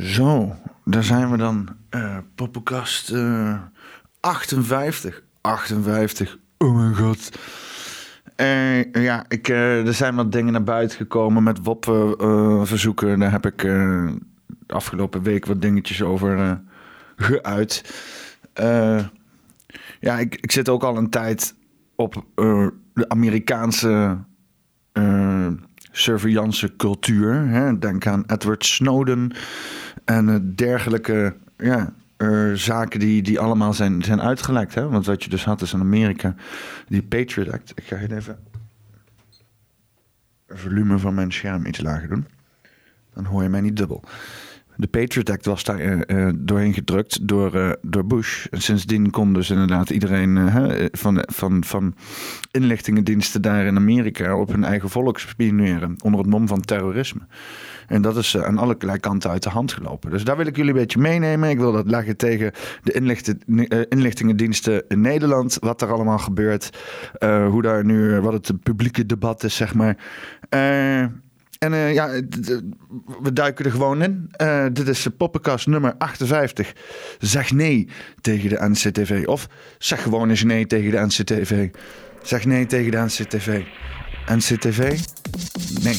Zo, daar zijn we dan. Uh, Poppenkast uh, 58. 58. Oh mijn god. Uh, ja, ik, uh, er zijn wat dingen naar buiten gekomen met WOP-verzoeken. Daar heb ik de afgelopen week wat dingetjes over geuit. ja, ik, ik zit ook al een tijd op de Amerikaanse cultuur. Hè? Denk aan Edward Snowden en dergelijke ja, zaken die, die allemaal zijn, zijn uitgelekt. Hè? Want wat je dus had is in Amerika die Patriot Act. Ik ga even het volume van mijn scherm iets lager doen. Dan hoor je mij niet dubbel. De Patriot Act was daar uh, doorheen gedrukt door, uh, door Bush. En sindsdien kon dus inderdaad iedereen van, van, van inlichtingendiensten daar in Amerika op hun eigen volk spioneren. Onder het mom van terrorisme. En dat is aan alle kanten uit de hand gelopen. Dus daar wil ik jullie een beetje meenemen. Ik wil dat leggen tegen de inlichten, inlichtingendiensten in Nederland. Wat er allemaal gebeurt. hoe daar nu, wat het publieke debat is, zeg maar. En uh, ja, we duiken er gewoon in. Uh, dit is poppenkast nummer 58. Zeg nee tegen de NCTV. Of zeg gewoon eens nee tegen de NCTV. Zeg nee tegen de NCTV. NCTV? Nee.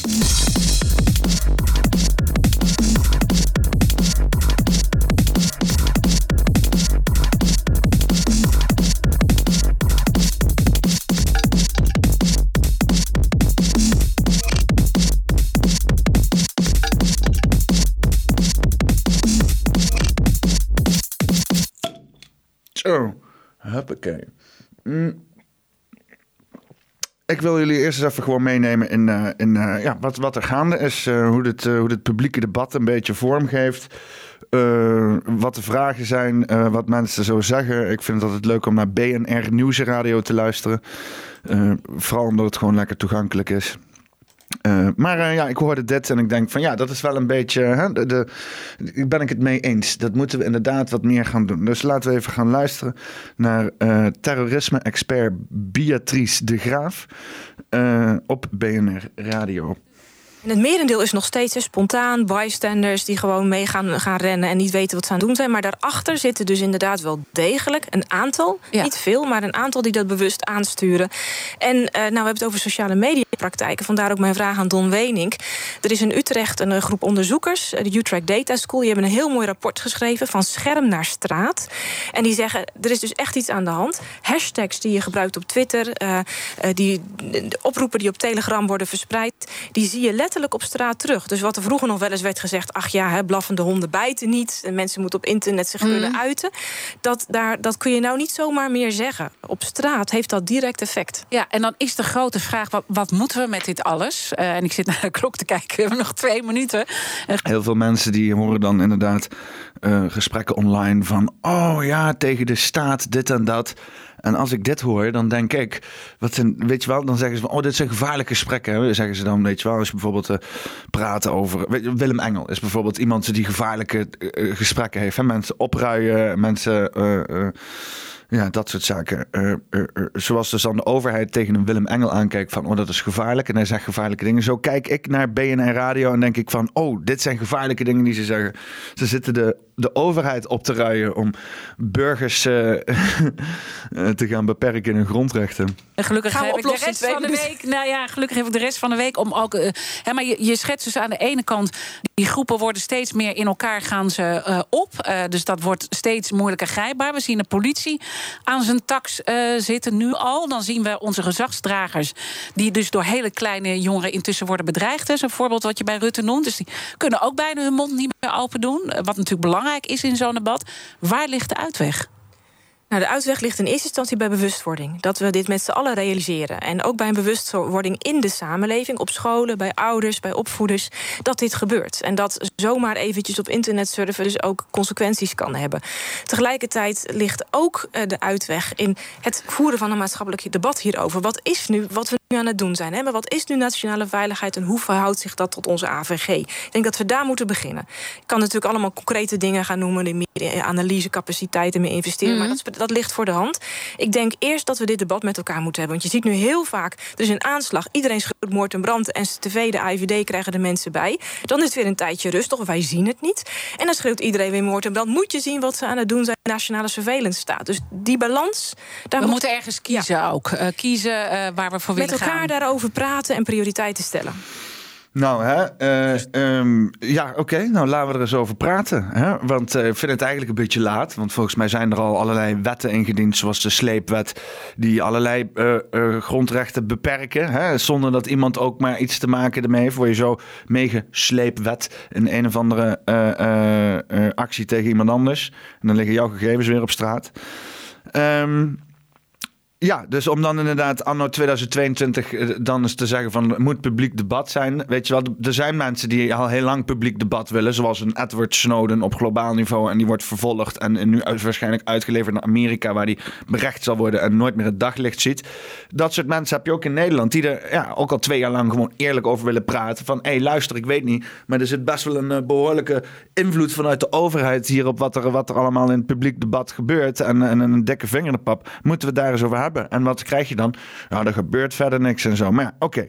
Zo, huppakee. Mm. Ik wil jullie eerst eens even gewoon meenemen in, uh, in uh, ja, wat, wat er gaande is. Uh, hoe, dit, hoe dit publieke debat een beetje vorm geeft. wat de vragen zijn, wat mensen zo zeggen. Ik vind het altijd leuk om naar BNR Nieuwsradio te luisteren. vooral omdat het gewoon lekker toegankelijk is. Uh, maar uh, ja, ik hoorde dit en ik denk van ja, dat is wel een beetje. Hè, de, ben ik het mee eens. Dat moeten we inderdaad wat meer gaan doen. Dus laten we even gaan luisteren naar uh, terrorisme-expert Beatrice de Graaf op BNR Radio. En het merendeel is nog steeds spontaan, bystanders die gewoon mee gaan, gaan rennen en niet weten wat ze aan het doen zijn. Maar daarachter zitten dus inderdaad wel degelijk een aantal, niet veel, maar een aantal die dat bewust aansturen. En uh, nou, we hebben het over sociale mediapraktijken. Vandaar ook mijn vraag aan Don Wenink. Er is in Utrecht een groep onderzoekers, de Utrecht Data School, die hebben een heel mooi rapport geschreven van scherm naar straat. En die zeggen, er is dus echt iets aan de hand. Hashtags die je gebruikt op Twitter, uh, die de oproepen die op Telegram worden verspreid, die zie je letterlijk op straat terug. Dus wat er vroeger nog wel eens werd gezegd... ach ja, hè, blaffende honden bijten niet... en mensen moeten op internet zich kunnen mhm. uiten... Dat, daar, dat kun je nou niet zomaar meer zeggen. Op straat heeft dat direct effect. Ja, en dan is de grote vraag... wat, wat moeten we met dit alles? Uh, en ik zit naar de klok te kijken, we hebben nog twee minuten. Heel veel mensen die horen dan inderdaad uh, gesprekken online van... oh ja, tegen de staat, dit en dat... En als ik dit hoor, dan denk ik, wat zijn, weet je wel, dan zeggen ze van, oh, dit zijn gevaarlijke gesprekken. Hè? Zeggen ze dan, weet je wel, als je bijvoorbeeld uh, praat over. Weet, Willem Engel is bijvoorbeeld iemand die gevaarlijke uh, gesprekken heeft. Hè? Mensen opruien, mensen. Ja, dat soort zaken. Zoals dus dan de overheid tegen een Willem Engel aankijkt van... oh, dat is gevaarlijk en hij zegt gevaarlijke dingen. Zo kijk ik naar BNR Radio en denk ik van... oh, dit zijn gevaarlijke dingen die ze zeggen. Ze zitten de, de overheid op te ruien om burgers te gaan beperken in hun grondrechten. En gelukkig heb ik de rest van de week... Nou ja, gelukkig heb ik de rest van de week om ook... hè, maar je, je schetst dus aan de ene kant... die groepen worden steeds meer in elkaar gaan ze op. dus dat wordt steeds moeilijker grijpbaar. We zien de politie aan zijn tax uh, zitten nu al. Dan zien we onze gezagsdragers, die dus door hele kleine jongeren intussen worden bedreigd. Dat is een voorbeeld wat je bij Rutte noemt. Dus die kunnen ook bijna hun mond niet meer open doen. Wat natuurlijk belangrijk is in zo'n debat. Waar ligt de uitweg? Nou, de uitweg ligt in eerste instantie bij bewustwording. Dat we dit met z'n allen realiseren. En ook bij een bewustwording in de samenleving, op scholen, bij ouders, bij opvoeders, dat dit gebeurt. En dat zomaar eventjes op internet surfen dus ook consequenties kan hebben. Tegelijkertijd ligt ook eh, de uitweg in het voeren van een maatschappelijk debat hierover. Wat is nu wat we nu aan het doen zijn? Hè? Maar wat is nu nationale veiligheid en hoe verhoudt zich dat tot onze AVG? Ik denk dat we daar moeten beginnen. Ik kan natuurlijk allemaal concrete dingen gaan noemen, meer analysecapaciteiten, meer investeren. Maar mhm. dat dat ligt voor de hand. Ik denk eerst dat we dit debat met elkaar moeten hebben. Want je ziet nu heel vaak, er is een aanslag, iedereen schreeuwt moord en brand... en tv, de IVD krijgen de mensen bij. Dan is het weer een tijdje rustig, wij zien het niet. En dan schreeuwt iedereen weer moord en brand. Moet je zien wat ze aan het doen zijn nationale surveillance staat. Dus die balans... Daar we moeten ergens kiezen ook. Uh, kiezen uh, waar we voor willen gaan. Met elkaar daarover praten en prioriteiten stellen. Nou, hè, uh, um, ja, oké. Nou, laten we er eens over praten. Hè? Want uh, ik vind het eigenlijk een beetje laat. Want volgens mij zijn er al allerlei wetten ingediend, zoals de sleepwet, die allerlei uh, grondrechten beperken. Hè? Zonder dat iemand ook maar iets te maken ermee heeft. Word je zo meegesleepwet in een of andere actie tegen iemand anders. En dan liggen jouw gegevens weer op straat. Um, ja, dus om dan inderdaad anno 2022 eh, dan eens te zeggen van moet publiek debat zijn. Weet je wel, er zijn mensen die al heel lang publiek debat willen. Zoals een Edward Snowden op globaal niveau. En die wordt vervolgd en nu waarschijnlijk uitgeleverd naar Amerika. Waar die berecht zal worden en nooit meer het daglicht ziet. Dat soort mensen heb je ook in Nederland. Die er ja, ook al twee jaar lang gewoon eerlijk over willen praten. Van hé hey, luister, ik weet niet. Maar er zit best wel een uh, behoorlijke invloed vanuit de overheid hier op wat er, wat er allemaal in het publiek debat gebeurt. En, en een dikke vinger in de pap. Moeten we daar eens over hebben. En wat krijg je dan? Nou, er gebeurt verder niks en zo. Maar ja, oké.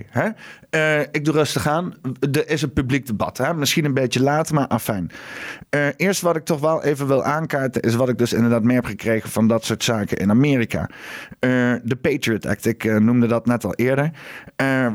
Uh, ik doe rustig aan. Er is een publiek debat. Hè? Misschien een beetje laat, maar afijn. Uh, eerst wat ik toch wel even wil aankaarten... is wat ik dus inderdaad meer heb gekregen van dat soort zaken in Amerika. Uh, de Patriot Act. Ik noemde dat net al eerder.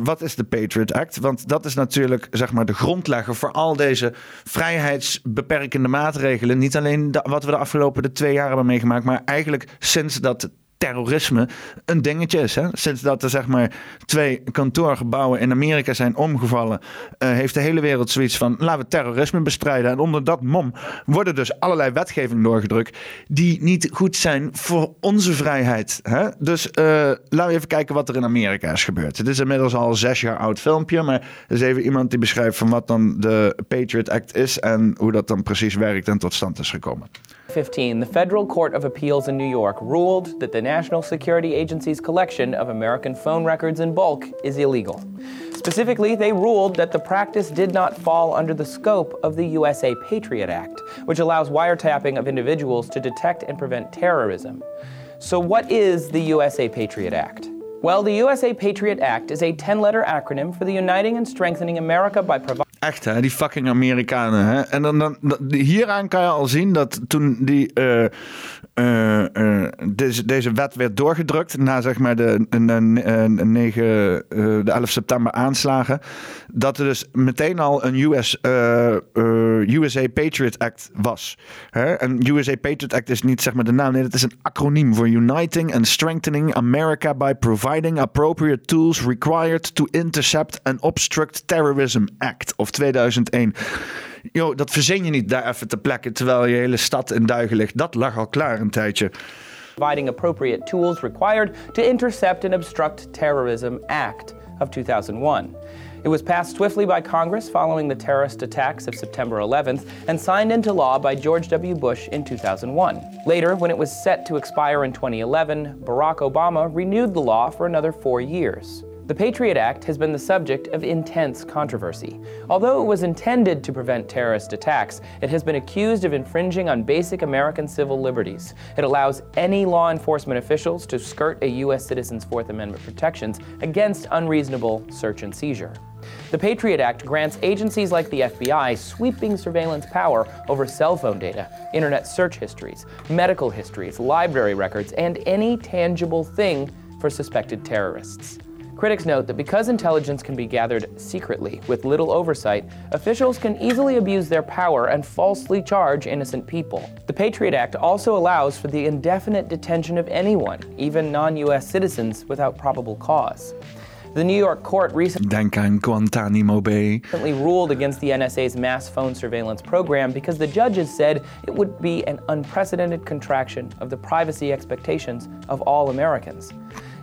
wat is de Patriot Act? Want dat is natuurlijk zeg maar de grondlegger... voor al deze vrijheidsbeperkende maatregelen. Niet alleen wat we de afgelopen twee jaar hebben meegemaakt... maar eigenlijk sinds dat terrorisme een dingetje is. Hè? Sinds dat er zeg maar twee kantoorgebouwen in Amerika zijn omgevallen, uh, heeft de hele wereld zoiets van laten we terrorisme bestrijden. En onder dat mom worden dus allerlei wetgevingen doorgedrukt die niet goed zijn voor onze vrijheid. Hè? Dus uh, laten we even kijken wat er in Amerika is gebeurd. Het is inmiddels al zes jaar oud filmpje, maar er is even iemand die beschrijft van wat dan de Patriot Act is en hoe dat dan precies werkt en tot stand is gekomen. 15, the Federal Court of Appeals in New York ruled that the National Security Agency's collection of American phone records in bulk is illegal. Specifically, they ruled that the practice did not fall under the scope of the USA Patriot Act, which allows wiretapping of individuals to detect and prevent terrorism. So, what is the USA Patriot Act? Well, the USA Patriot Act is a 10 letter acronym for the Uniting and Strengthening America by Providing. Echt, hè? Die fucking Amerikanen. Hè? En dan, dan, hieraan kan je al zien dat toen die, uh, uh, deze, deze wet werd doorgedrukt na zeg maar de, de, de, 9, de 11 september aanslagen, dat er dus meteen al een US, USA Patriot Act was. Hè? En USA Patriot Act is niet zeg maar de naam, nee, dat is een acroniem voor Uniting and Strengthening America by Providing Appropriate Tools Required to Intercept and Obstruct Terrorism Act. Of 2001. Yo, dat verzin je niet daar even te plekken terwijl je hele stad in duigen ligt. Dat lag al klaar een tijdje. Providing appropriate tools required to intercept and obstruct terrorism act of 2001. It was passed swiftly by Congress following the terrorist attacks of September 11th and signed into law by George W. Bush in 2001. Later, when it was set to expire in 2011, Barack Obama renewed the law for another four years. The Patriot Act has been the subject of intense controversy. Although it was intended to prevent terrorist attacks, it has been accused of infringing on basic American civil liberties. It allows any law enforcement officials to skirt a U.S. citizen's Fourth Amendment protections against unreasonable search and seizure. The Patriot Act grants agencies like the FBI sweeping surveillance power over cell phone data, internet search histories, medical histories, library records, and any tangible thing for suspected terrorists. Critics note that because intelligence can be gathered secretly with little oversight, officials can easily abuse their power and falsely charge innocent people. The Patriot Act also allows for the indefinite detention of anyone, even non US citizens, without probable cause. The New York court recently Denk aan Guantanamo Bay. ruled against the NSA's mass phone surveillance program because the judges said it would be an unprecedented contraction of the privacy expectations of all Americans.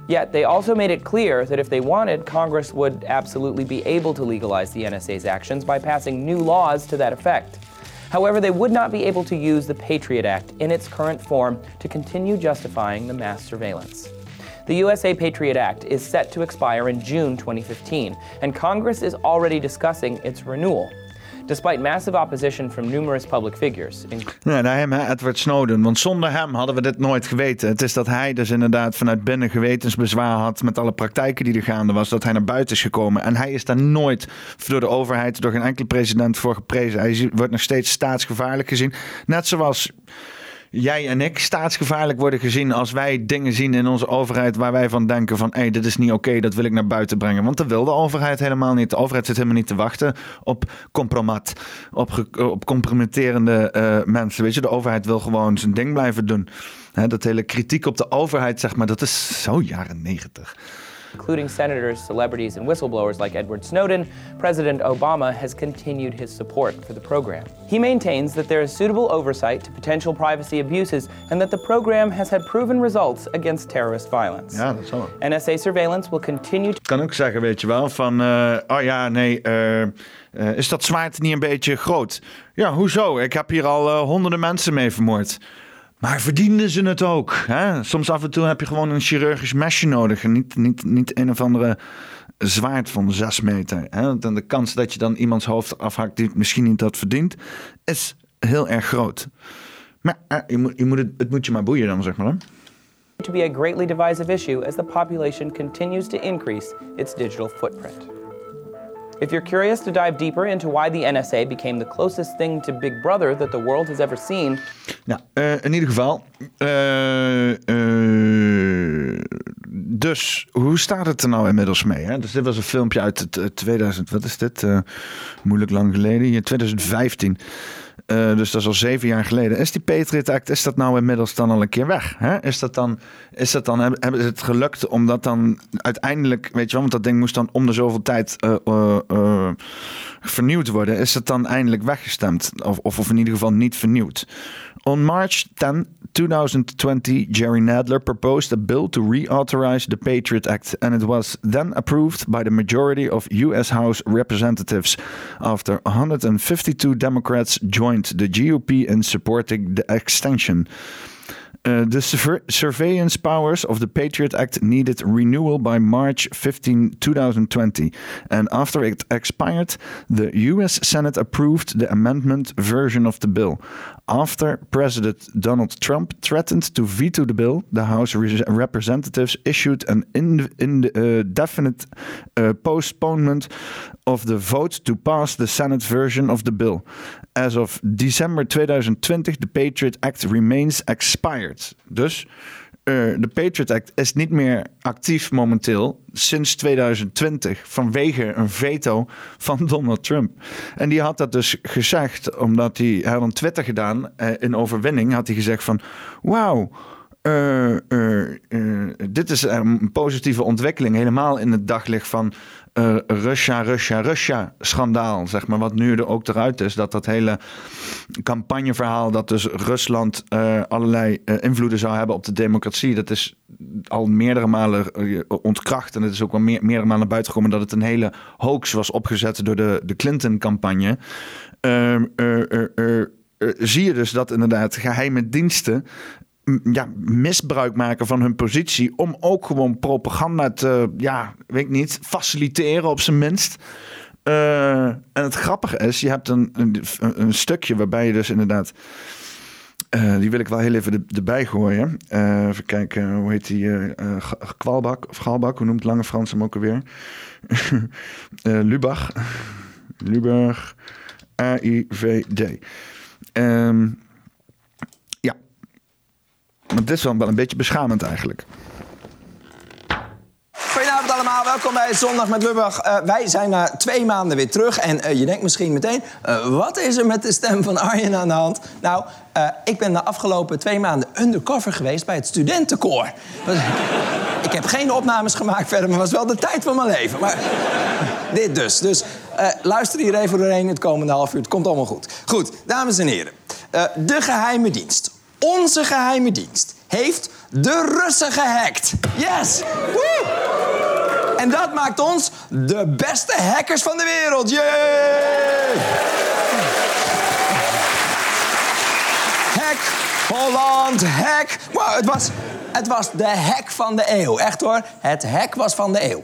Yet they also made it clear that if they wanted, Congress would absolutely be able to legalize the NSA's actions by passing new laws to that effect. However, they would not be able to use the Patriot Act in its current form to continue justifying the mass surveillance. The USA Patriot Act is set to expire in June 2015, and Congress is already discussing its renewal. despite massive opposition from numerous public figures. Ja, naar hem, Edward Snowden. Want zonder hem hadden we dit nooit geweten. Het is dat hij dus inderdaad vanuit binnen gewetensbezwaar had met alle praktijken die er gaande was, dat hij naar buiten is gekomen. En hij is daar nooit door de overheid, door geen enkele president voor geprezen. Hij wordt nog steeds staatsgevaarlijk gezien. Net zoals jij en ik staatsgevaarlijk worden gezien als wij dingen zien in onze overheid waar wij van denken van hé, hey, dit is niet oké, dat wil ik naar buiten brengen. Want dat wil de overheid helemaal niet. De overheid zit helemaal niet te wachten op compromat, op, op compromitterende uh, mensen. Weet je, de overheid wil gewoon zijn ding blijven doen. Dat hele kritiek op de overheid, zeg maar, dat is zo jaren negentig. Including senators, celebrities, and whistleblowers like Edward Snowden, President Obama has continued his support for the program. He maintains that there is suitable oversight to potential privacy abuses and that the program has had proven results against terrorist violence. Ja, dat zal. NSA surveillance will continue. Ik kan ook zeggen, weet je wel, van, uh, oh ja, nee, uh, uh, is dat zwaard niet een beetje groot? Ja, hoezo? Ik heb hier al honderden mensen mee vermoord. Maar verdienden ze het ook? Hè? Soms af en toe heb je gewoon een chirurgisch mesje nodig. En niet, niet, niet een of andere zwaard van zes meter. Hè? Dan de kans dat je dan iemands hoofd afhakt die misschien niet dat verdient, is heel erg groot. Maar eh, je moet, je moet het, het moet je maar boeien dan, zeg maar. Hè? To be a greatly divisive issue as the population continues to increase its digital footprint. If you're curious to dive deeper into why the NSA became the closest thing to Big Brother that the world has ever seen. Nou, uh, in ieder geval. Uh, uh, dus hoe staat het er nou inmiddels mee? Hè? Dus dit was een filmpje uit het, 2000, wat is dit? moeilijk lang geleden, hier 2015. Uh, dus dat is al zeven jaar geleden. Is die Patriot Act, is dat nou inmiddels dan al een keer weg? Hè? Is dat dan, is dat dan hebben ze het gelukt om dat dan uiteindelijk, weet je wel, want dat ding moest dan om de zoveel tijd uh, uh, vernieuwd worden. Is dat dan eindelijk weggestemd? Of, of in ieder geval niet vernieuwd? On March 10, 2020, Jerry Nadler proposed a bill to reauthorize the Patriot Act, and it was then approved by the majority of U.S. House representatives after 152 Democrats joined the GOP in supporting the extension. Uh, the surveillance powers of the Patriot Act needed renewal by March 15, 2020. And after it expired, the US Senate approved the amendment version of the bill. After President Donald Trump threatened to veto the bill, the House Representatives issued an indefinite uh, uh, postponement of the vote to pass the Senate version of the bill. As of December 2020, the Patriot Act remains expired. Dus de Patriot Act is niet meer actief momenteel sinds 2020 vanwege een veto van Donald Trump. En die had dat dus gezegd omdat hij, hij had een Twitter gedaan uh, in overwinning had hij gezegd van wauw. Uh, dit is een positieve ontwikkeling, helemaal in het daglicht van uh, Russia, Russia, Russia schandaal, zeg maar. Wat nu er ook eruit is, dat dat hele campagneverhaal dat dus Rusland uh, allerlei uh, invloeden zou hebben op de democratie, dat is al meerdere malen ontkracht. En het is ook wel meer, meerdere malen buiten gekomen dat het een hele hoax was opgezet door de, de Clinton-campagne. Ehm, zie je dus dat inderdaad geheime diensten ja, misbruik maken van hun positie om ook gewoon propaganda te, ja, weet ik niet, faciliteren op zijn minst. Uh, en het grappige is, je hebt een, een, stukje waarbij je dus inderdaad. Uh, die wil ik wel heel even erbij gooien. Uh, even kijken, hoe heet die? Kwalbak of Galbak, hoe noemt Lange Frans hem ook alweer? Lubach. Lubach. A-I-V-D. Um, maar dit is wel een beetje beschamend eigenlijk. Goedenavond allemaal, welkom bij Zondag met Lubach. Uh, wij zijn na twee maanden weer terug en uh, je denkt misschien meteen... Uh, wat is er met de stem van Arjen aan de hand? Nou, ik ben de afgelopen twee maanden undercover geweest bij het studentenkoor. ik heb geen opnames gemaakt verder, maar was wel de tijd van mijn leven. Maar dit dus. Dus luister hier even doorheen het komende half uur. Het komt allemaal goed. Goed, dames en heren. de geheime dienst onze geheime dienst heeft de Russen gehackt. Yes! En dat maakt ons de beste hackers van de wereld. Yay! Hack, Holland, hack. Wow, het was Het was de hack van de eeuw. Echt hoor, het hack was van de eeuw.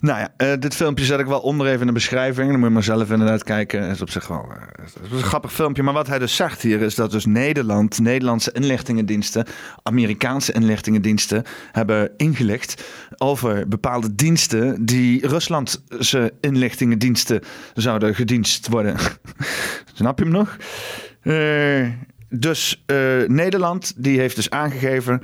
Nou ja, uh, dit filmpje zet ik wel onder even in de beschrijving. Dan moet je maar zelf inderdaad kijken. Het is op zich wel uh, het is een grappig filmpje. Maar wat hij dus zegt hier is dat dus Nederland, Nederlandse inlichtingendiensten, Amerikaanse inlichtingendiensten hebben ingelicht over bepaalde diensten die Ruslandse inlichtingendiensten zouden gedienst worden. Snap je hem nog? Uh, dus Nederland die heeft dus aangegeven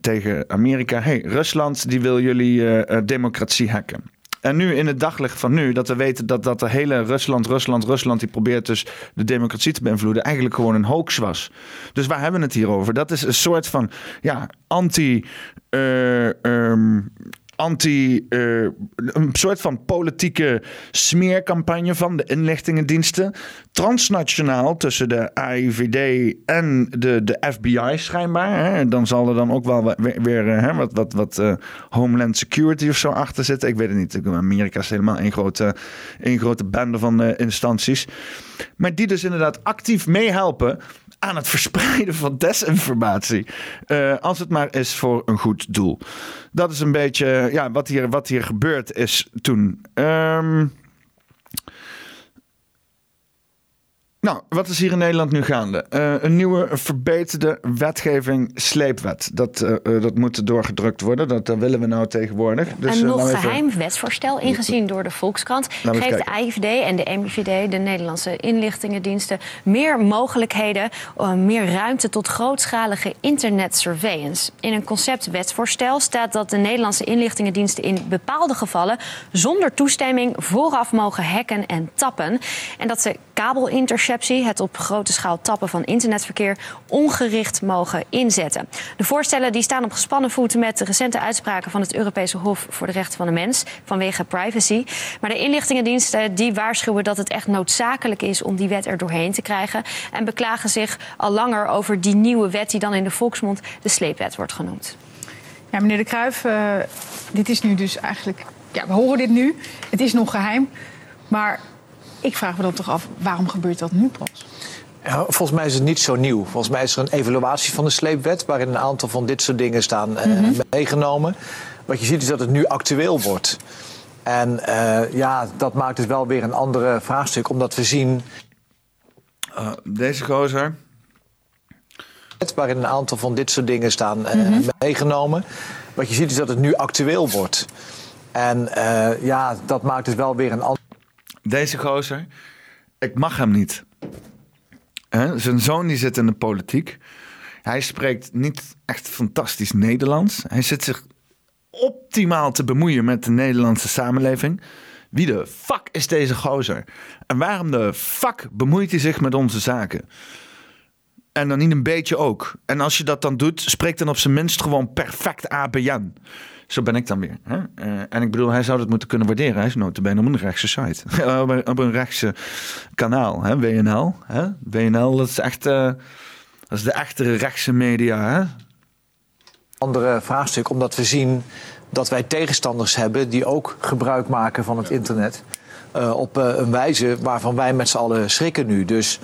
tegen Amerika: hey, Rusland die wil jullie democratie hacken. En nu in het daglicht van nu, dat we weten dat, dat de hele Rusland, Rusland, Rusland, die probeert dus de democratie te beïnvloeden, eigenlijk gewoon een hoax was. Dus waar hebben we het hier over? Dat is een soort van ja, anti. Um, anti, uh, een soort van politieke smeercampagne van de inlichtingendiensten. Transnationaal tussen de AIVD en de, de FBI schijnbaar. Hè. Dan zal er dan ook wel weer, weer hè, wat, wat, wat uh, Homeland Security of zo achter zitten. Ik weet het niet. Amerika is helemaal één grote, één grote bende van instanties. Maar die dus inderdaad actief meehelpen aan het verspreiden van desinformatie. Uh, als het maar is voor een goed doel. Dat is een beetje ja, wat, hier, wat hier gebeurd is toen. Um, Nou, wat is hier in Nederland nu gaande? Uh, een nieuwe verbeterde wetgeving sleepwet. Dat, uh, dat moet doorgedrukt worden. Dat, willen we nou tegenwoordig. Dus, een nog geheim wetsvoorstel ingezien door de Volkskrant... geeft de AIVD en de MIVD, de Nederlandse inlichtingendiensten... meer mogelijkheden, meer ruimte tot grootschalige internet surveillance. In een conceptwetsvoorstel staat dat de Nederlandse inlichtingendiensten... in bepaalde gevallen zonder toestemming vooraf mogen hacken en tappen. En dat ze kabelinterceptie het op grote schaal tappen van internetverkeer, ongericht mogen inzetten. De voorstellen die staan op gespannen voeten met de recente uitspraken van het Europese Hof voor de Rechten van de Mens vanwege privacy. Maar de inlichtingendiensten die waarschuwen dat het echt noodzakelijk is om die wet er doorheen te krijgen. En beklagen zich al langer over die nieuwe wet die dan in de volksmond de sleepwet wordt genoemd. Ja, meneer De Kruijf, uh, dit is nu dus eigenlijk. Ja, we horen dit nu. Het is nog geheim. Maar ik vraag me dan toch af, waarom gebeurt dat nu pas? Ja, volgens mij is het niet zo nieuw. Volgens mij is er een evaluatie van de sleepwet... waarin een aantal van dit soort dingen staan mm -hmm. uh, meegenomen. Wat je ziet is dat het nu actueel wordt. En uh, ja, dat maakt dus wel weer een andere vraagstuk, omdat we zien... Uh, deze gozer... waarin een aantal van dit soort dingen staan mm -hmm. meegenomen. Wat je ziet is dat het nu actueel wordt. En ja, dat maakt dus wel weer een andere deze gozer, ik mag hem niet. Zijn zoon die zit in de politiek. Hij spreekt niet echt fantastisch Nederlands. Hij zit zich optimaal te bemoeien met de Nederlandse samenleving. Wie de fuck is deze gozer? En waarom de fuck bemoeit hij zich met onze zaken? En dan niet een beetje ook. En als je dat dan doet, spreek dan op zijn minst gewoon perfect ABN. Zo ben ik dan weer. Hè? Uh, en ik bedoel, hij zou dat moeten kunnen waarderen. Hij is notabene op een rechtse site. op, een, op een rechtse kanaal. Hè? WNL. Hè? WNL, dat is echt... Uh, dat is de echte rechtse media. Hè? Andere vraagstuk, omdat we zien dat wij tegenstanders hebben... die ook gebruik maken van het internet. Uh, op een wijze waarvan wij met z'n allen schrikken nu. Dus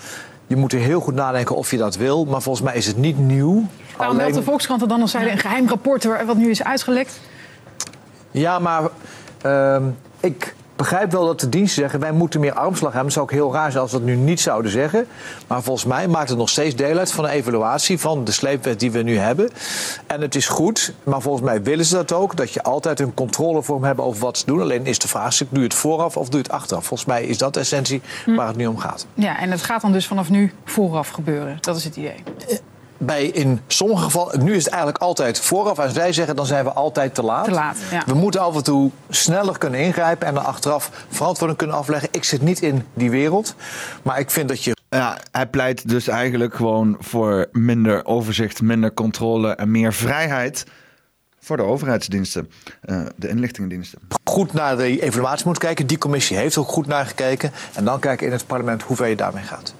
je moet er heel goed nadenken of je dat wil. Maar volgens mij is het niet nieuw. Waarom Alleen... de Volkskrant er dan als zeiden een geheim rapport... wat nu is uitgelekt? Ja, maar uh, ik begrijp wel dat de diensten zeggen... wij moeten meer armslag hebben. Het zou ook heel raar zijn als we dat nu niet zouden zeggen. Maar volgens mij maakt het nog steeds deel uit van de evaluatie... van de sleepwet die we nu hebben. En het is goed, maar volgens mij willen ze dat ook... dat je altijd een controlevorm hebt over wat ze doen. Alleen is de vraag, doe je het vooraf of doe je het achteraf? Volgens mij is dat de essentie hm. waar het nu om gaat. Ja, en het gaat dan dus vanaf nu vooraf gebeuren. Dat is het idee. Eh, bij in sommige gevallen, nu is het eigenlijk altijd vooraf. Als wij zeggen, dan zijn we altijd te laat. Te laat ja. We moeten af en toe sneller kunnen ingrijpen en dan achteraf verantwoording kunnen afleggen. Ik zit niet in die wereld, maar ik vind dat je. Ja, hij pleit dus eigenlijk gewoon voor minder overzicht, minder controle en meer vrijheid voor de overheidsdiensten, uh, de inlichtingendiensten. Goed naar de evaluatie moet kijken. Die commissie heeft ook goed naar gekeken. En dan kijken in het parlement hoe ver je daarmee gaat.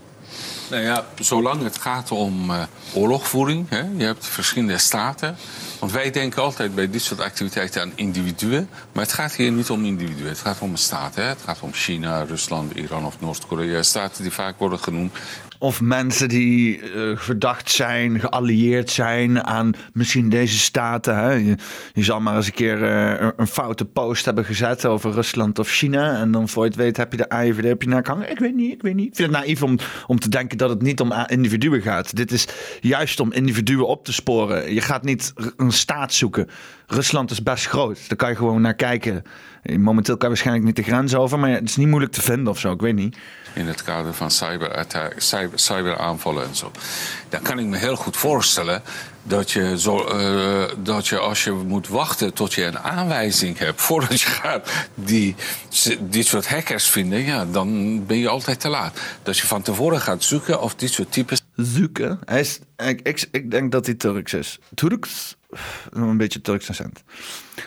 Nou ja, zolang het gaat om uh, oorlogvoering, hè, je hebt verschillende staten. Want wij denken altijd bij dit soort activiteiten aan individuen. Maar het gaat hier niet om individuen, het gaat om een staat. Hè. Het gaat om China, Rusland, Iran of Noord-Korea. Staten die vaak worden genoemd. Of mensen die verdacht zijn, geallieerd zijn aan misschien deze staten. Hè? Je, zal maar eens een keer uh, een foute post hebben gezet over Rusland of China. En dan voor je het weet heb je de AIVD heb je naar hangen. Ik weet niet, ik weet niet. Ik vind het naïef om, om te denken dat het niet om individuen gaat. Dit is juist om individuen op te sporen. Je gaat niet een staat zoeken. Rusland is best groot. Daar kan je gewoon naar kijken. Momenteel kan je waarschijnlijk niet de grens over, maar het is niet moeilijk te vinden of zo. Ik weet niet. In het kader van cyber, cyber, cyberaanvallen en zo. Dan kan ik me heel goed voorstellen dat je, zo, uh, dat je als je moet wachten tot je een aanwijzing hebt voordat je gaat die dit soort hackers vinden, ja, dan ben je altijd te laat. Dat je van tevoren gaat zoeken of dit soort types. Zoeken? Hij is, ik, ik, denk dat hij Turks is. Turks? Een beetje Turks accent.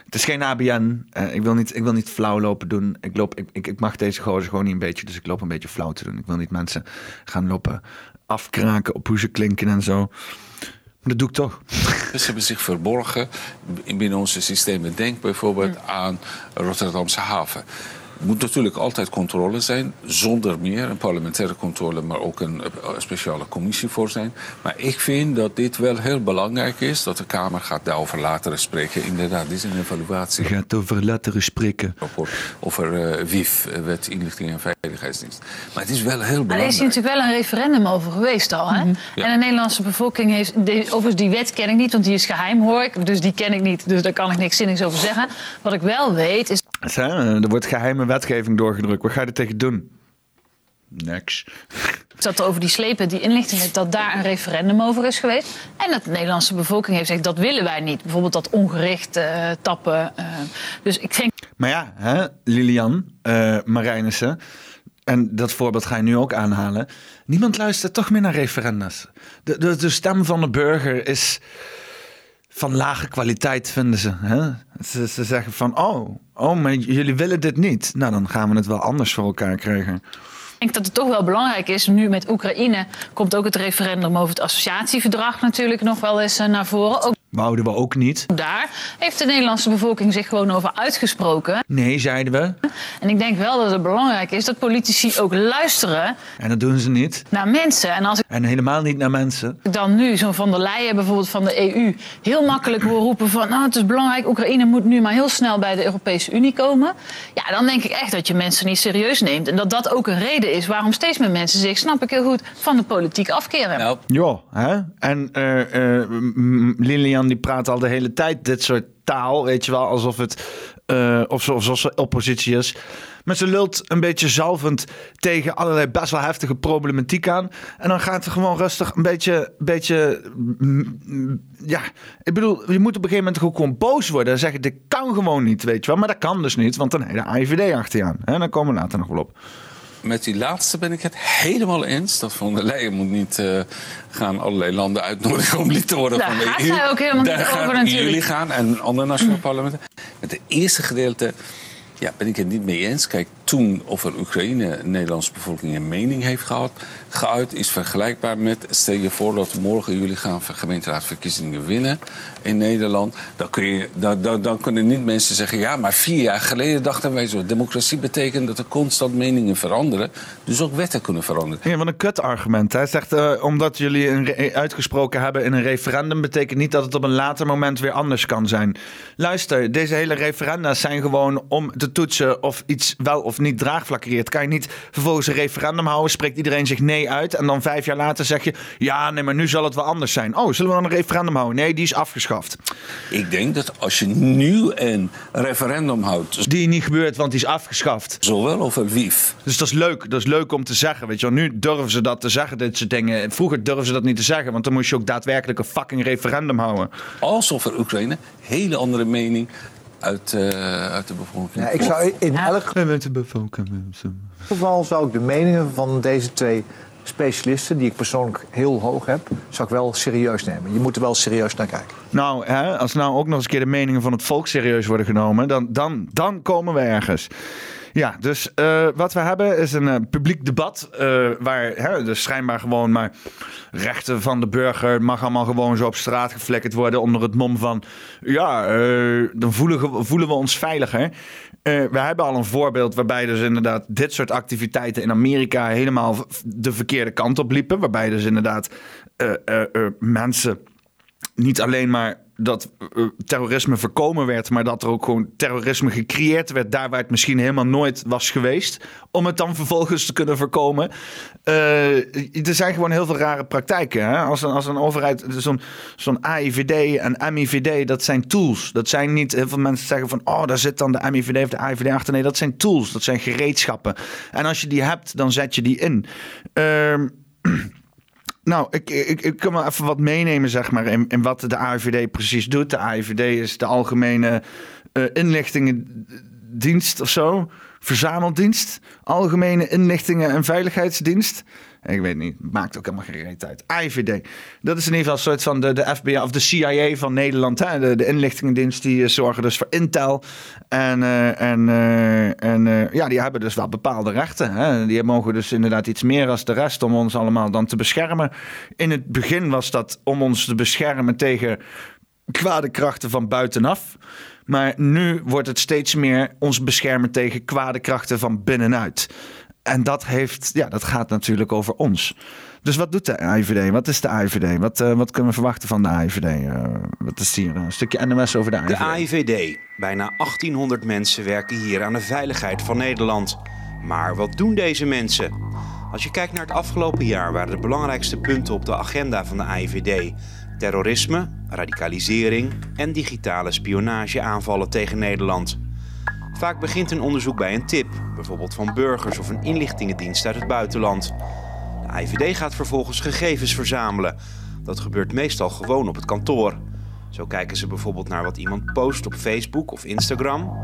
Het is geen ABN. Uh, ik, wil niet, ik wil niet flauw lopen doen. Ik, loop, ik, ik, ik mag deze gozer gewoon niet een beetje. Dus ik loop een beetje flauw te doen. Ik wil niet mensen gaan lopen afkraken op hoe ze klinken en zo. Dat doe ik toch. Ze hebben zich verborgen binnen onze systemen. Denk bijvoorbeeld aan Rotterdamse haven moet natuurlijk altijd controle zijn, zonder meer een parlementaire controle, maar ook een, speciale commissie voor zijn. Maar ik vind dat dit wel heel belangrijk is, dat de Kamer gaat daarover later spreken. Inderdaad, dit is een evaluatie. Gaat over later spreken. Over uh, WIF, eh, Wet Inlichting en Veiligheidsdienst. Maar het is wel heel belangrijk. er is natuurlijk wel een referendum over geweest al. Hè? Mhm. En de Nederlandse bevolking heeft. overigens, die wet ken ik niet, want die is geheim, hoor ik. Dus die ken ik niet. Dus daar kan ik niks zinnigs over zeggen. Wat ik wel weet is. Er wordt geheime wetgeving doorgedrukt. Wat ga je er tegen doen? Niks. Ik zat over die slepen, die inlichtingen, dat daar een referendum over is geweest. En dat de Nederlandse bevolking heeft gezegd, dat willen wij niet. Bijvoorbeeld dat ongericht uh, tappen. Uh, dus ik denk... Maar ja, hè, Lilian uh, Marijnissen, en dat voorbeeld ga je nu ook aanhalen. Niemand luistert toch meer naar referendums. De, de, de stem van de burger is van lage kwaliteit, vinden ze. Hè? Ze, ze zeggen van, oh, oh, maar jullie willen dit niet. Nou, dan gaan we het wel anders voor elkaar krijgen. Ik denk dat het toch wel belangrijk is. Nu met Oekraïne komt ook het referendum over het associatieverdrag natuurlijk nog wel eens eh, naar voren. Ook Wouden we ook niet. Daar heeft de Nederlandse bevolking zich gewoon over uitgesproken. Nee, zeiden we. En ik denk wel dat het belangrijk is dat politici ook luisteren. En dat doen ze niet. Naar mensen. En, als ik en helemaal niet naar mensen. Dan nu zo'n Van der Leyen bijvoorbeeld van de EU heel makkelijk wil roepen van... nou, het is belangrijk, Oekraïne moet nu maar heel snel bij de Europese Unie komen. Ja, dan denk ik echt dat je mensen niet serieus neemt. En dat dat ook een reden is waarom steeds meer mensen zich, snap ik heel goed, van de politiek afkeren. Nou. Ja, hè? En uh, uh, Lilian die praat al de hele tijd dit soort taal, weet je wel, alsof het uh, of zoals ze oppositie is. Maar ze lult een beetje zalvend tegen allerlei best wel heftige problematiek aan. En dan gaat ze gewoon rustig een beetje, beetje ja, ik bedoel, je moet op een gegeven moment gewoon boos worden en zeggen, dit kan gewoon niet, weet je wel. Maar dat kan dus niet, want dan heb je de achter je aan. En dan komen we later nog wel op met die laatste ben ik het helemaal eens. Dat Van der Leyen moet niet uh, gaan allerlei landen uitnodigen om lid te worden Daar van de EU. Daar ook helemaal Daar niet over natuurlijk. jullie gaan en andere nationale parlementen. Met het eerste gedeelte ja, ben ik het niet mee eens. Kijk, toen over Oekraïne de Nederlandse bevolking een mening heeft gehad, geuit, is vergelijkbaar met. Stel je voor dat morgen jullie gaan gemeenteraadsverkiezingen winnen in Nederland. Dan, kun je, dan, dan, dan kunnen niet mensen zeggen: ja, maar vier jaar geleden dachten wij zo. Democratie betekent dat er constant meningen veranderen. Dus ook wetten kunnen veranderen. Ja, wat een kutargument. Hij zegt: uh, omdat jullie een uitgesproken hebben in een referendum, betekent niet dat het op een later moment weer anders kan zijn. Luister, deze hele referenda zijn gewoon om te toetsen of iets wel of niet draagvlak creëert. Kan je niet vervolgens een referendum houden, spreekt iedereen zich nee uit en dan vijf jaar later zeg je: ja, nee, maar nu zal het wel anders zijn. Oh, zullen we dan een referendum houden? Nee, die is afgeschaft. Ik denk dat als je nu een referendum houdt. Die niet gebeurt, want die is afgeschaft. Zowel over wief. Dus dat is leuk. Dat is leuk om te zeggen. Weet je wel. Nu durven ze dat te zeggen, dit soort dingen. Vroeger durven ze dat niet te zeggen, want dan moest je ook daadwerkelijk een fucking referendum houden. Als over Oekraïne, hele andere mening uit, uh, uit de bevolking. Ja, ik zou in elk geval zou ik de meningen van deze twee specialisten, die ik persoonlijk heel hoog heb, zou ik wel serieus nemen. Je moet er wel serieus naar kijken. Nou, hè, als nou ook nog eens een keer de meningen van het volk serieus worden genomen, dan, dan, dan komen we ergens. Ja, dus uh, wat we hebben is een uh, publiek debat. Uh, waar hè, dus schijnbaar gewoon maar rechten van de burger mag allemaal gewoon zo op straat geflikkerd worden. onder het mom van. Ja, dan voelen, voelen we ons veiliger. We hebben al een voorbeeld waarbij dus inderdaad dit soort activiteiten in Amerika helemaal de verkeerde kant op liepen. Waarbij dus inderdaad mensen niet alleen maar dat eh, terrorisme voorkomen werd, maar dat er ook gewoon terrorisme gecreëerd werd daar waar het misschien helemaal nooit was geweest, om het dan vervolgens te kunnen voorkomen. Uh, er zijn gewoon heel veel rare praktijken. Hè? Als, een, als een overheid, zo'n zo'n AIVD en MIVD, dat zijn tools. Dat zijn niet, heel veel mensen zeggen van, oh, daar zit dan de MIVD of de AIVD achter. Nee, dat zijn tools, dat zijn gereedschappen. En als je die hebt, dan zet je die in. Uh, Nou, ik, ik, kan wel even wat meenemen, zeg maar, in, wat de AIVD precies doet. De AIVD is de Algemene uh, Inlichtingendienst of zo. Verzameldienst. Algemene Inlichtingen en Veiligheidsdienst. Ik weet niet, maakt ook helemaal geen reet uit. IVD. Dat is in ieder geval een soort van de, de FBI of de CIA van Nederland. Hè? De, inlichtingendienst die uh, zorgen dus voor intel. En, uh, en, uh, en ja, die hebben dus wel bepaalde rechten. Hè? Die mogen dus inderdaad iets meer als de rest om ons allemaal dan te beschermen. In het begin was dat om ons te beschermen tegen kwade krachten van buitenaf. Maar nu wordt het steeds meer ons beschermen tegen kwade krachten van binnenuit. En dat, heeft, ja, dat gaat natuurlijk over ons. Dus wat doet de AIVD? Wat is de AIVD? Wat, uh, wat kunnen we verwachten van de AIVD? Uh, eh, wat is hier een stukje NMS over de AIVD? De AIVD. Bijna 1800 mensen werken hier aan de veiligheid van Nederland. Maar wat doen deze mensen? Als je kijkt naar het afgelopen jaar waren de belangrijkste punten op de agenda van de AIVD terrorisme, radicalisering en digitale spionageaanvallen tegen Nederland. Vaak begint een onderzoek bij een tip, bijvoorbeeld van burgers of een inlichtingendienst uit het buitenland. De IVD gaat vervolgens gegevens verzamelen. Dat gebeurt meestal gewoon op het kantoor. Zo kijken ze bijvoorbeeld naar wat iemand post op Facebook of Instagram.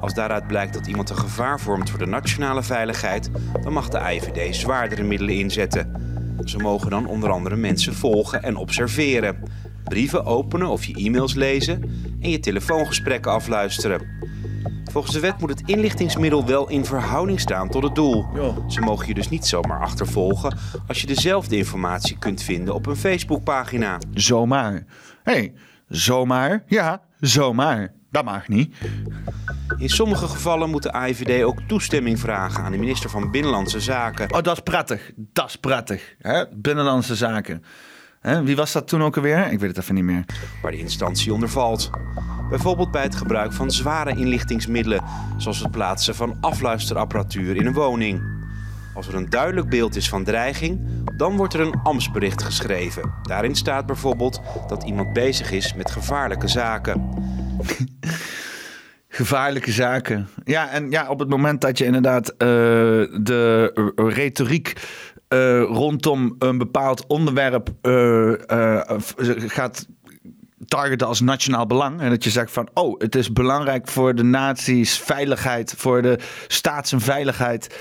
Als daaruit blijkt dat iemand een gevaar vormt voor de nationale veiligheid, dan mag de IVD zwaardere middelen inzetten. Ze mogen dan onder andere mensen volgen en observeren, brieven openen of je e-mails lezen en je telefoongesprekken afluisteren. Volgens de wet moet het inlichtingsmiddel wel in verhouding staan tot het doel. Ze mogen je dus niet zomaar achtervolgen als je dezelfde informatie kunt vinden op een Facebookpagina. Zomaar. Hé, hey, zomaar? Ja, zomaar. Dat mag niet. In sommige gevallen moet de AIVD ook toestemming vragen aan de minister van Binnenlandse Zaken. Oh, dat is prettig. Dat is prettig. Hè? Binnenlandse Zaken. Hè? Wie was dat toen ook alweer? Ik weet het even niet meer. Waar de instantie onder valt. Bijvoorbeeld bij het gebruik van zware inlichtingsmiddelen, zoals het plaatsen van afluisterapparatuur in een woning. Als er een duidelijk beeld is van dreiging, dan wordt er een ambtsbericht geschreven. Daarin staat bijvoorbeeld dat iemand bezig is met gevaarlijke zaken. gevaarlijke zaken. Ja, en ja, op het moment dat je inderdaad uh, de retoriek uh, rondom een bepaald onderwerp uh, gaat targeten als nationaal belang. En dat je zegt van, oh, het is belangrijk voor de naties veiligheid, voor de staats- en veiligheid,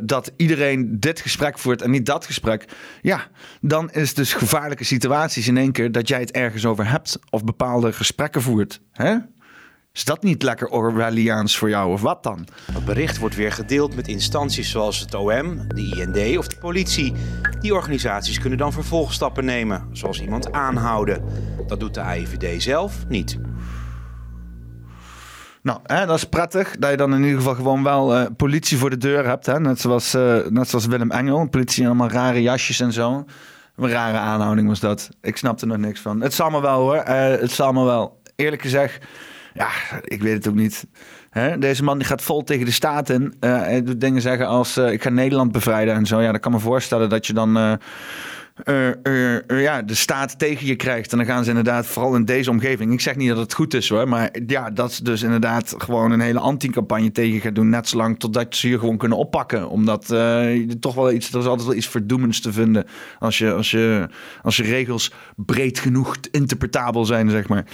dat iedereen dit gesprek voert en niet dat gesprek. Ja, dan is dus gevaarlijke situaties in één keer dat jij het ergens over hebt of bepaalde gesprekken voert. Hè? Is dat niet lekker Orwelliaans voor jou of wat dan? Het bericht wordt weer gedeeld met instanties zoals het OM, de IND of de politie. Die organisaties kunnen dan vervolgstappen nemen, zoals iemand aanhouden. Dat doet de AIVD zelf niet. Nou, hè, dat is prettig dat je dan in ieder geval gewoon wel uh, politie voor de deur hebt. Hè? Net, zoals, uh, net zoals Willem Engel. Politie allemaal rare jasjes en zo. Een rare aanhouding was dat. Ik snapte er nog niks van. Het zal me wel hoor. Uh, het zal me wel. Eerlijk gezegd, ja, ik weet het ook niet. Hè? Deze man die gaat vol tegen de staat in. Uh, hij doet dingen zeggen als ik ga Nederland bevrijden en zo. Ja, dan kan me voorstellen dat je dan uh, ja, de staat tegen je krijgt. En dan gaan ze inderdaad, vooral in deze omgeving. Ik zeg niet dat het goed is hoor. Maar ja, dat ze dus inderdaad gewoon een hele anti-campagne tegen gaat doen. Net zolang totdat ze je gewoon kunnen oppakken. Omdat toch wel iets, er is altijd wel iets verdoemends te vinden. Als je, als je, als je regels breed genoeg interpretabel zijn, zeg maar.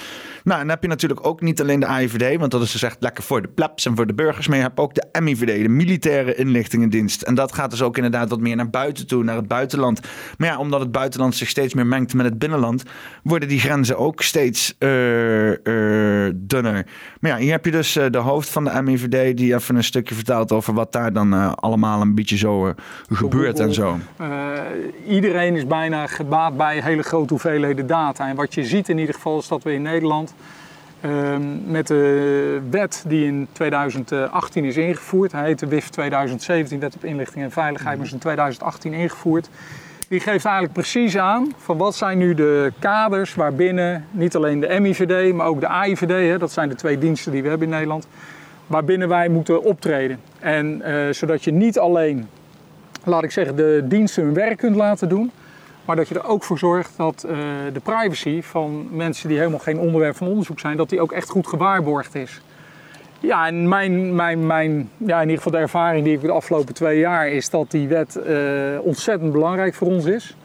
Nou, en dan heb je natuurlijk ook niet alleen de AIVD. Want dat is dus echt lekker voor de plebs en voor de burgers. Maar je hebt ook de MIVD, de Militaire Inlichtingendienst. En dat gaat dus ook inderdaad wat meer naar buiten toe, naar het buitenland. Maar ja, om omdat het buitenland zich steeds meer mengt met het binnenland, worden die grenzen ook steeds dunner. Maar ja, hier heb je dus de hoofd van de MIVD die even een stukje vertelt over wat daar dan allemaal een beetje zo gebeurt en zo. iedereen is bijna gebaat bij hele grote hoeveelheden data. En wat je ziet in ieder geval is dat we in Nederland Ehm, met de wet die in 2018 is ingevoerd. Hij heet de WIF 2017, Wet op Inlichting en Veiligheid, maar is in 2018 ingevoerd. Die geeft eigenlijk precies aan van wat zijn nu de kaders waarbinnen niet alleen de MIVD, maar ook de AIVD, hè, dat zijn de twee diensten die we hebben in Nederland, waarbinnen wij moeten optreden. En uh, zodat je niet alleen, laat ik zeggen, de diensten hun werk kunt laten doen, maar dat je er ook voor zorgt dat uh, de privacy van mensen die helemaal geen onderwerp van onderzoek zijn, dat die ook echt goed gewaarborgd is. Ja, en mijn, mijn, mijn, ja, in ieder geval de ervaring die ik de afgelopen twee jaar is dat die wet uh, ontzettend belangrijk voor ons is.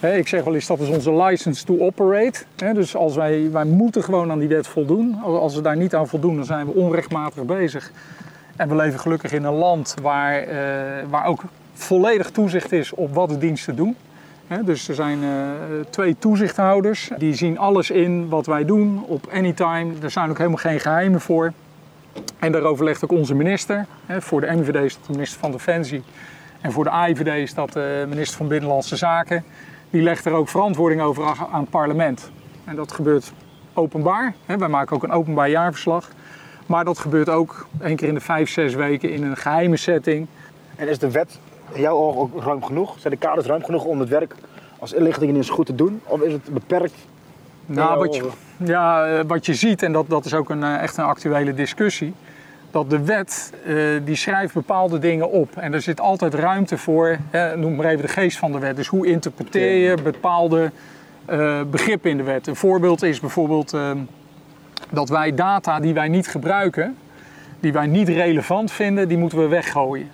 ik zeg wel eens dat is onze license to operate. dus als wij, wij moeten gewoon aan die wet voldoen. Als we daar niet aan voldoen, dan zijn we onrechtmatig bezig. En we leven gelukkig in een land waar, uh, waar ook volledig toezicht is op wat de diensten doen dus er zijn uh, twee toezichthouders. Die zien alles in wat wij doen op anytime. Er zijn ook helemaal geen geheimen voor. En daarover legt ook onze minister. voor de MVD is dat de minister van Defensie. En voor de AIVD is dat de minister van Binnenlandse Zaken. Die legt er ook verantwoording over aan het parlement. En dat gebeurt openbaar. Wij maken ook een openbaar jaarverslag. Maar dat gebeurt ook één keer in de vijf, zes weken in een geheime setting. En is de wet in jouw ogen ook ruim genoeg? Zijn de kaders ruim genoeg om het werk als inlichtingendienst goed te doen? Of is het beperkt? Nou, wat je, ja, eh, wat je ziet, en dat, dat is ook een, eh, echt een actuele discussie, dat de wet uh, die schrijft bepaalde dingen op. En er zit altijd ruimte voor, noem maar even de geest van de wet. Dus hoe interpreteer je bepaalde uh, begrippen in de wet? Een voorbeeld is bijvoorbeeld uh, dat wij data die wij niet gebruiken, die wij niet relevant vinden, die moeten we weggooien.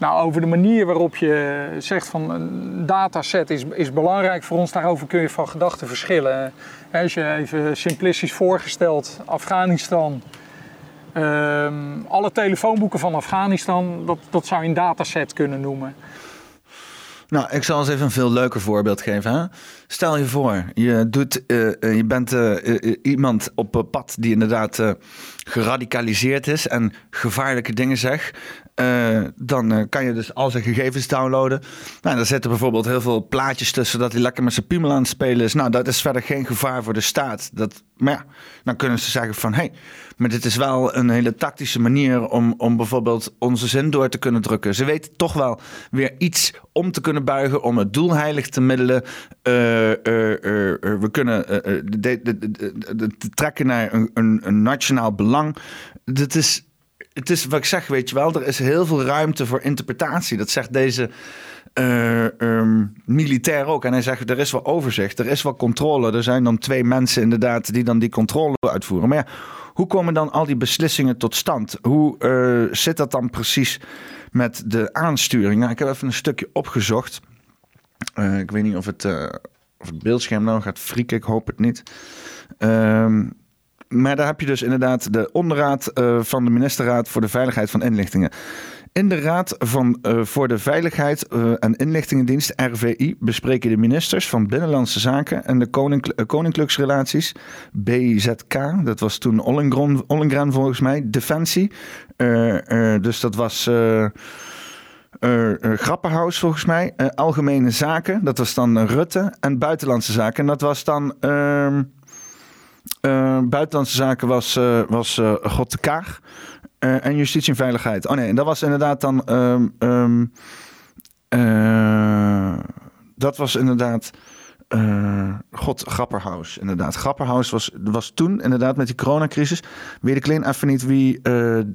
Nou, over de manier waarop je zegt van een dataset is, is belangrijk voor ons, daarover kun je van gedachten verschillen. Als je even simplistisch voorgesteld, Afghanistan, ehm, alle telefoonboeken van Afghanistan, dat, dat zou je een dataset kunnen noemen. Nou, ik zal eens even een veel leuker voorbeeld geven. Hè? Stel je voor, je, doet, uh, je bent uh, iemand op pad die inderdaad geradicaliseerd is en gevaarlijke dingen zegt. Uh, dan uh, kan je dus al zijn gegevens downloaden. Nou, daar zitten bijvoorbeeld heel veel plaatjes tussen dat hij lekker met zijn piemel aan het spelen is. Nou, dat is verder geen gevaar voor de staat. Dat, maar ja, dan kunnen ze zeggen van hé, hey, maar dit is wel een hele tactische manier om, om bijvoorbeeld onze zin door te kunnen drukken. Ze weten toch wel weer iets om te kunnen buigen, om het doel heilig te middelen. Uh, we kunnen trekken naar een, een, een nationaal belang. Dit is het is wat ik zeg, weet je wel, er is heel veel ruimte voor interpretatie. Dat zegt deze uh, militair ook. En hij zegt, er is wel overzicht, er is wel controle. Er zijn dan twee mensen inderdaad die dan die controle uitvoeren. Maar ja, hoe komen dan al die beslissingen tot stand? Hoe uh, zit dat dan precies met de aansturing? Nou, ik heb even een stukje opgezocht. Uh, ik weet niet of het, of het beeldscherm nou gaat frieken, ik hoop het niet. Ehm maar daar heb je dus inderdaad de onderraad uh, van de ministerraad voor de veiligheid van inlichtingen. In de Raad van, uh, voor de Veiligheid uh, en Inlichtingendienst, RVI, bespreken de ministers van Binnenlandse Zaken en de koninkl Koninklijksrelaties, BZK, dat was toen Ollengren, volgens mij, Defensie. dus dat was. Uh, Grappenhaus volgens mij. Algemene Zaken, dat was dan Rutte. En Buitenlandse Zaken, en dat was dan uh, buitenlandse zaken was, uh, was uh, God de Kaag. en justitie en veiligheid. Oh nee, dat was inderdaad dan. Um, um, dat was inderdaad. God, Grapperhaus, inderdaad. Grapperhaus was, was toen inderdaad met die coronacrisis. Weet ik alleen even niet wie.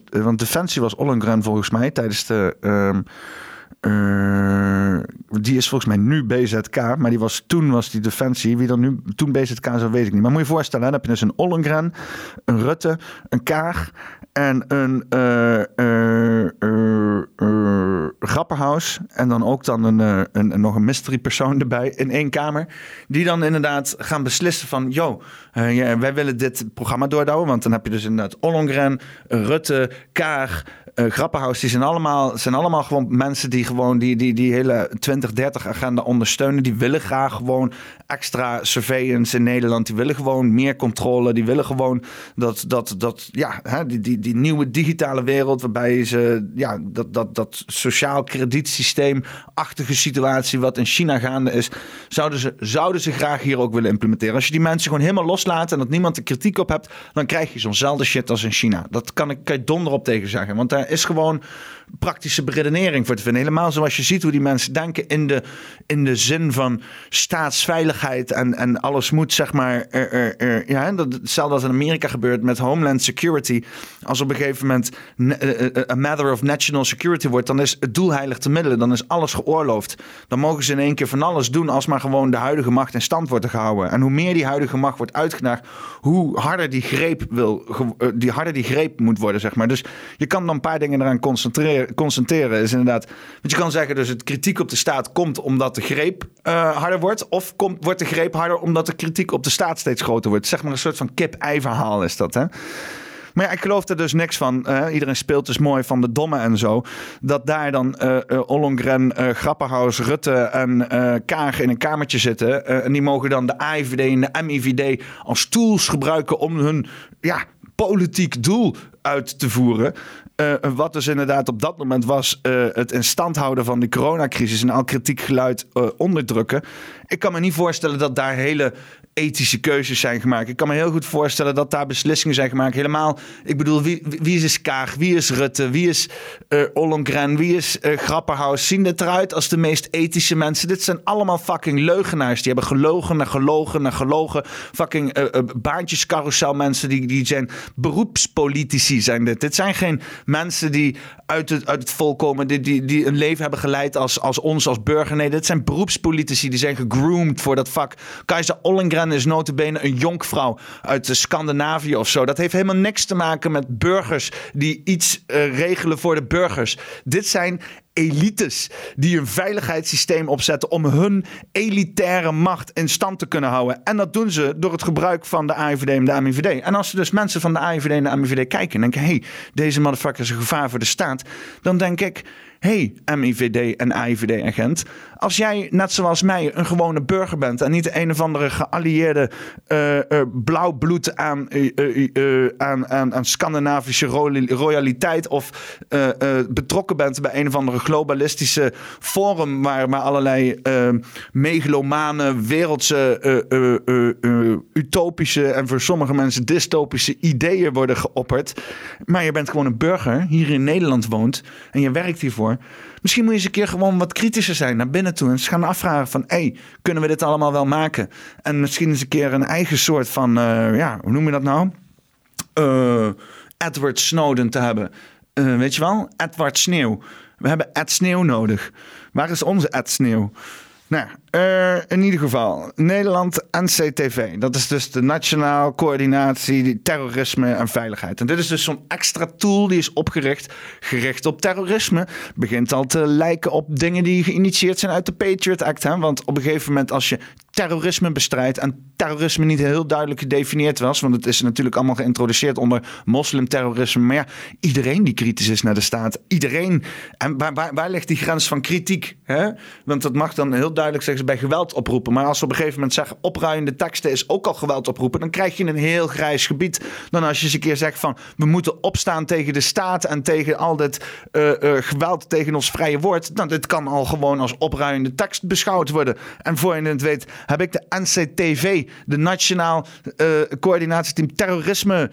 want Defensie was Ollengren volgens mij tijdens de. Um, uh, die is volgens mij nu BZK, maar die was, toen was die Defensie. Wie dan nu toen BZK zou, weet ik niet. Maar moet je voorstellen, dan heb je dus een Ollengren, een Rutte, een Kaag en een uh, uh, Grapperhaus. En dan ook dan een, een, een, nog een mystery persoon erbij in één kamer. Die dan inderdaad gaan beslissen van... Yo, ja, wij willen dit programma doordouwen. Want dan heb je dus inderdaad Ollengren, Rutte, Kaag... Uh, Grapperhaus, die zijn allemaal, zijn allemaal gewoon mensen die gewoon die, die, die hele 2030-agenda ondersteunen. Die willen graag gewoon extra surveillance in Nederland. Die willen gewoon meer controle. Die willen gewoon dat, dat, dat ja, hè, die, die, die nieuwe digitale wereld, waarbij ze ja, dat, dat, dat sociaal kredietsysteem-achtige situatie wat in China gaande is, zouden ze, zouden ze graag hier ook willen implementeren. Als je die mensen gewoon helemaal loslaat en dat niemand er kritiek op hebt, dan krijg je zo'nzelfde shit als in China. Dat kan ik, kan je donder op tegen zeggen. Want daar is gewoon praktische beredenering voor te vinden. Helemaal zoals je ziet hoe die mensen denken in de, in de zin van staatsveiligheid en, en alles moet, zeg maar. Er, er, ja, dat, hetzelfde als in Amerika gebeurt met Homeland Security. Als op een gegeven moment een matter of national security wordt, dan is het doel heilig te middelen. Dan is alles geoorloofd. Dan mogen ze in één keer van alles doen als maar gewoon de huidige macht in stand wordt gehouden. En hoe meer die huidige macht wordt uitgedaagd, hoe harder die greep wil, eh, die harder die greep moet worden, zeg maar. Dus je kan dan een paar dingen eraan concentreren concentreren, is inderdaad. Want je kan zeggen, dus het kritiek op de staat komt omdat de greep uh, harder wordt. Of komt, wordt de greep harder omdat de kritiek op de staat steeds groter wordt. Zeg maar een soort van kip-ei verhaal is dat, hè? Maar ja, ik geloof er dus niks van. Uh, iedereen speelt dus mooi van de domme en zo. Dat daar dan uh, Ollongren, Grapperhaus, Rutte en Kaag in een kamertje zitten. en die mogen dan de AIVD en de MIVD als tools gebruiken om hun ja, politiek doel uit te voeren. Uh, wat dus inderdaad op dat moment was uh, het in stand houden van de coronacrisis en al kritiek geluid uh, onderdrukken. Ik kan me niet voorstellen dat daar hele ethische keuzes zijn gemaakt. Ik kan me heel goed voorstellen dat daar beslissingen zijn gemaakt. Helemaal, ik bedoel, wie, wie is Kaag, wie is Rutte, wie is uh, Ollongren, wie is uh, Grapperhaus? Zien dit eruit als de meest ethische mensen? Dit zijn allemaal fucking leugenaars. Die hebben gelogen en gelogen en gelogen. Fucking uh, baantjescarousel mensen, die, die zijn beroepspolitici zijn dit. Dit zijn geen mensen die uit het, uit het volk komen, die, die, een leven hebben geleid als, als ons, als burger. Nee, dit zijn beroepspolitici, die zijn gegroomd voor dat vak. Keizer Ollengren en is notabene een jonkvrouw uit Scandinavië of zo. Dat heeft helemaal niks te maken met burgers die iets uh, regelen voor de burgers. Dit zijn elites die een veiligheidssysteem opzetten om hun elitaire macht in stand te kunnen houden. En dat doen ze door het gebruik van de AIVD en de MIVD. En als ze dus mensen van de AIVD en de MIVD kijken en denken: hé, hey, deze motherfucker is een gevaar voor de staat, dan denk ik hey, MIVD en AIVD-agent, als jij net zoals mij een gewone burger bent en niet een of andere geallieerde uh, blauw bloed aan, uh, aan, aan, aan Scandinavische royaliteit of betrokken bent bij een of andere globalistische forum waar maar allerlei megalomane, wereldse, utopische en voor sommige mensen dystopische ideeën worden geopperd, maar je bent gewoon een burger, hier in Nederland woont en je werkt hiervoor Misschien moet je eens een keer gewoon wat kritischer zijn naar binnen toe. En eens gaan afvragen van, hé, hey, kunnen we dit allemaal wel maken? En misschien eens een keer een eigen soort van, uh, ja, hoe noem je dat nou? Uh, Edward Snowden te hebben. Uh, weet je wel? Edward Sneeuw. We hebben Ed Sneeuw nodig. Waar is onze Ed Sneeuw? Nou, uh, in ieder geval, Nederland NCTV. Dat is dus de Nationaal Coördinatie Terrorisme en Veiligheid. En dit is dus zo'n extra tool die is opgericht, gericht op terrorisme. Begint al te lijken op dingen die geïnitieerd zijn uit de Patriot Act. Hè? Want op een gegeven moment als je terrorisme bestrijdt en terrorisme niet heel duidelijk gedefinieerd was, want het is natuurlijk allemaal geïntroduceerd onder moslimterrorisme. Maar ja, iedereen die kritisch is naar de staat, iedereen. En waar, waar, waar ligt die grens van kritiek? Hè? Want dat mag dan heel duidelijk zeggen bij geweld oproepen. Maar als ze op een gegeven moment zeggen opruiende teksten is ook al geweld oproepen, dan krijg je een heel grijs gebied. Dan als je eens een keer zegt van we moeten opstaan tegen de staat en tegen al dit uh, uh, geweld tegen ons vrije woord. Dan dit kan al gewoon als opruiende tekst beschouwd worden. En voor je het weet heb ik de NCTV, de Nationaal uh, Coördinatieteam Terrorisme.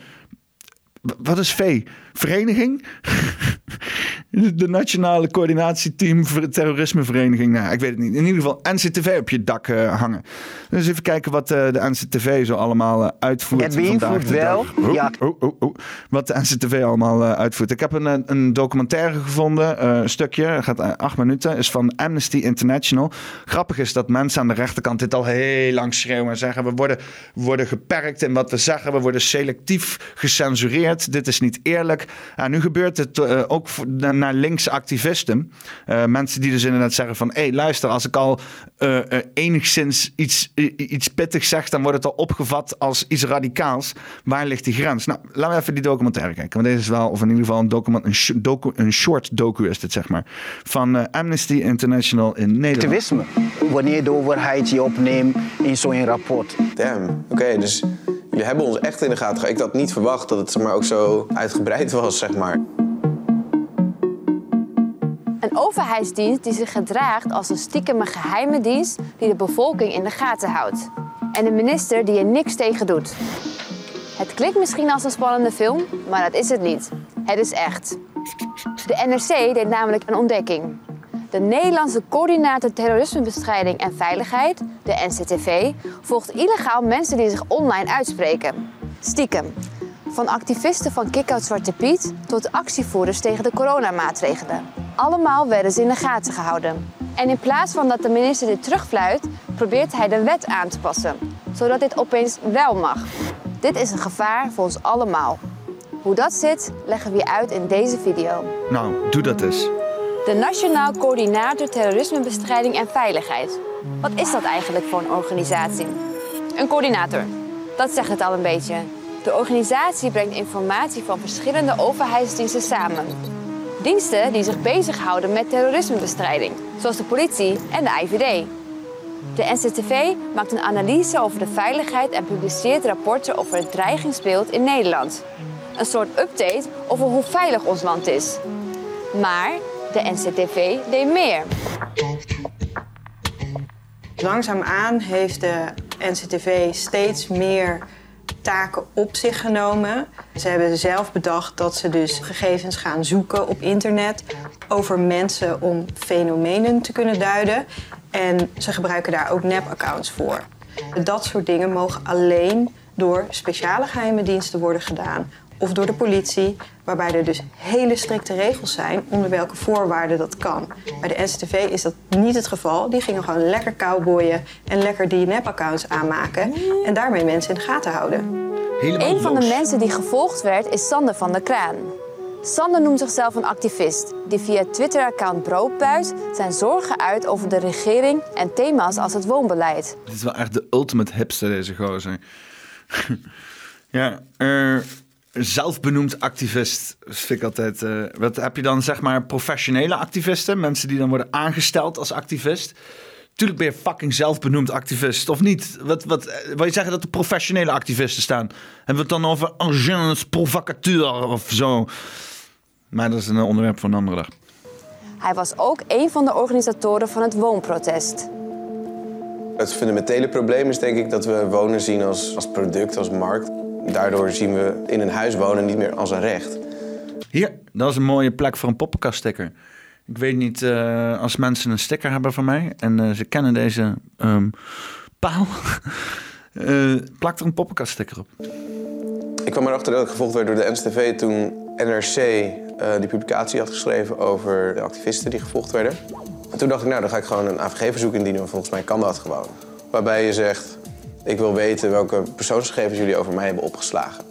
Wat is V? Vereniging? de Nationale Coördinatieteam voor de Terrorismevereniging. Nou, ik weet het niet. In ieder geval NCTV op je dak uh, hangen. Dus even kijken wat uh, de NCTV zo allemaal uh, uitvoert. Het beïnvloedt wel. Oh, ja. Oh, oh, oh, Wat de NCTV allemaal uitvoert. Ik heb een, een documentaire gevonden. een stukje. Gaat acht minuten. Is van Amnesty International. Grappig is dat mensen aan de rechterkant dit al heel lang schreeuwen. En zeggen we worden, we worden geperkt in wat we zeggen. We worden selectief gecensureerd. Dit is niet eerlijk. En nu gebeurt het ook naar linkse activisten. Uh, mensen die dus inderdaad zeggen van... hé, hey, luister, als ik al uh, enigszins iets, iets pittigs zeg... dan wordt het al opgevat als iets radicaals. Waar ligt die grens? Nou, laten we even die documentaire kijken. Want deze is wel, of in ieder geval een, document, een, docu, een short docu is dit, zeg maar. Van Amnesty International in Nederland. Activisme. Wanneer de overheid je opneemt in zo'n rapport. Damn, oké, dus jullie hebben ons echt in de gaten. Ik had niet verwacht dat het maar, ook zo uitgebreid was, zeg maar. Een overheidsdienst die zich gedraagt als een stiekeme geheime dienst die de bevolking in de gaten houdt. En een minister die er niks tegen doet. Het klinkt misschien als een spannende film, maar dat is het niet. Het is echt. De NRC deed namelijk een ontdekking. De Nederlandse Coördinator Terrorismebestrijding en Veiligheid, de NCTV, volgt illegaal mensen die zich online uitspreken. Stiekem. Van activisten van Kick-Out Zwarte Piet tot actievoerders tegen de coronamaatregelen. Allemaal werden ze in de gaten gehouden. En in plaats van dat de minister dit terugfluit, probeert hij de wet aan te passen, zodat dit opeens wel mag. Dit is een gevaar voor ons allemaal. Hoe dat zit, leggen we je uit in deze video. Nou, doe dat eens. De Nationaal Coördinator Terrorismebestrijding en Veiligheid. Wat is dat eigenlijk voor een organisatie? Een coördinator. Dat zegt het al een beetje. De organisatie brengt informatie van verschillende overheidsdiensten samen. Diensten die zich bezighouden met terrorismebestrijding, zoals de politie en de IVD. De NCTV maakt een analyse over de veiligheid en publiceert rapporten over het dreigingsbeeld in Nederland. Een soort update over hoe veilig ons land is. Maar de NCTV deed meer. Langzaamaan heeft de NCTV steeds meer taken op zich genomen. Ze hebben zelf bedacht dat ze dus gegevens gaan zoeken op internet over mensen om fenomenen te kunnen duiden. En ze gebruiken daar ook nep-accounts voor. Dat soort dingen mogen alleen door speciale geheime diensten worden gedaan of door de politie, waarbij er dus hele strikte regels zijn onder welke voorwaarden dat kan. Bij de NCTV is dat niet het geval. Die gingen gewoon lekker cowboyen en lekker die nep-accounts aanmaken en daarmee mensen in de gaten houden. een van de mensen die gevolgd werd is Sander van der Kraan. Sander noemt zichzelf een activist die via Twitter-account Broodpuis zijn zorgen uit over de regering en thema's als het woonbeleid. Dit is wel echt de ultimate hipster, deze gozer. ja, uh, zelfbenoemd activist vind ik altijd. Uh, wat heb je dan zeg maar professionele activisten, mensen die dan worden aangesteld als activist? Tuurlijk ben je fucking zelfbenoemd activist, of niet? Wat, wat, eh, wil je zeggen dat er professionele activisten staan? Hebben we het dan over agents provocateur of zo? Maar dat is een onderwerp voor een andere dag. Hij was ook een van de organisatoren van het woonprotest. Het fundamentele probleem is denk ik dat we wonen zien als, als product, als markt. Daardoor zien we in een huis wonen niet meer als een recht. Hier, dat is een mooie plek voor een poppenkaststicker. Ik weet niet, uh, als mensen een sticker hebben van mij en uh, ze kennen deze um, paal, uh, plak er een poppenkaststicker op. Ik kwam erachter dat ik gevolgd werd door de NSTV toen NRC die publicatie had geschreven over de activisten die gevolgd werden. En toen dacht ik, nou, dan ga ik gewoon een AVG-verzoek indienen, want volgens mij kan dat gewoon. Waarbij je zegt, ik wil weten welke persoonsgegevens jullie over mij hebben opgeslagen.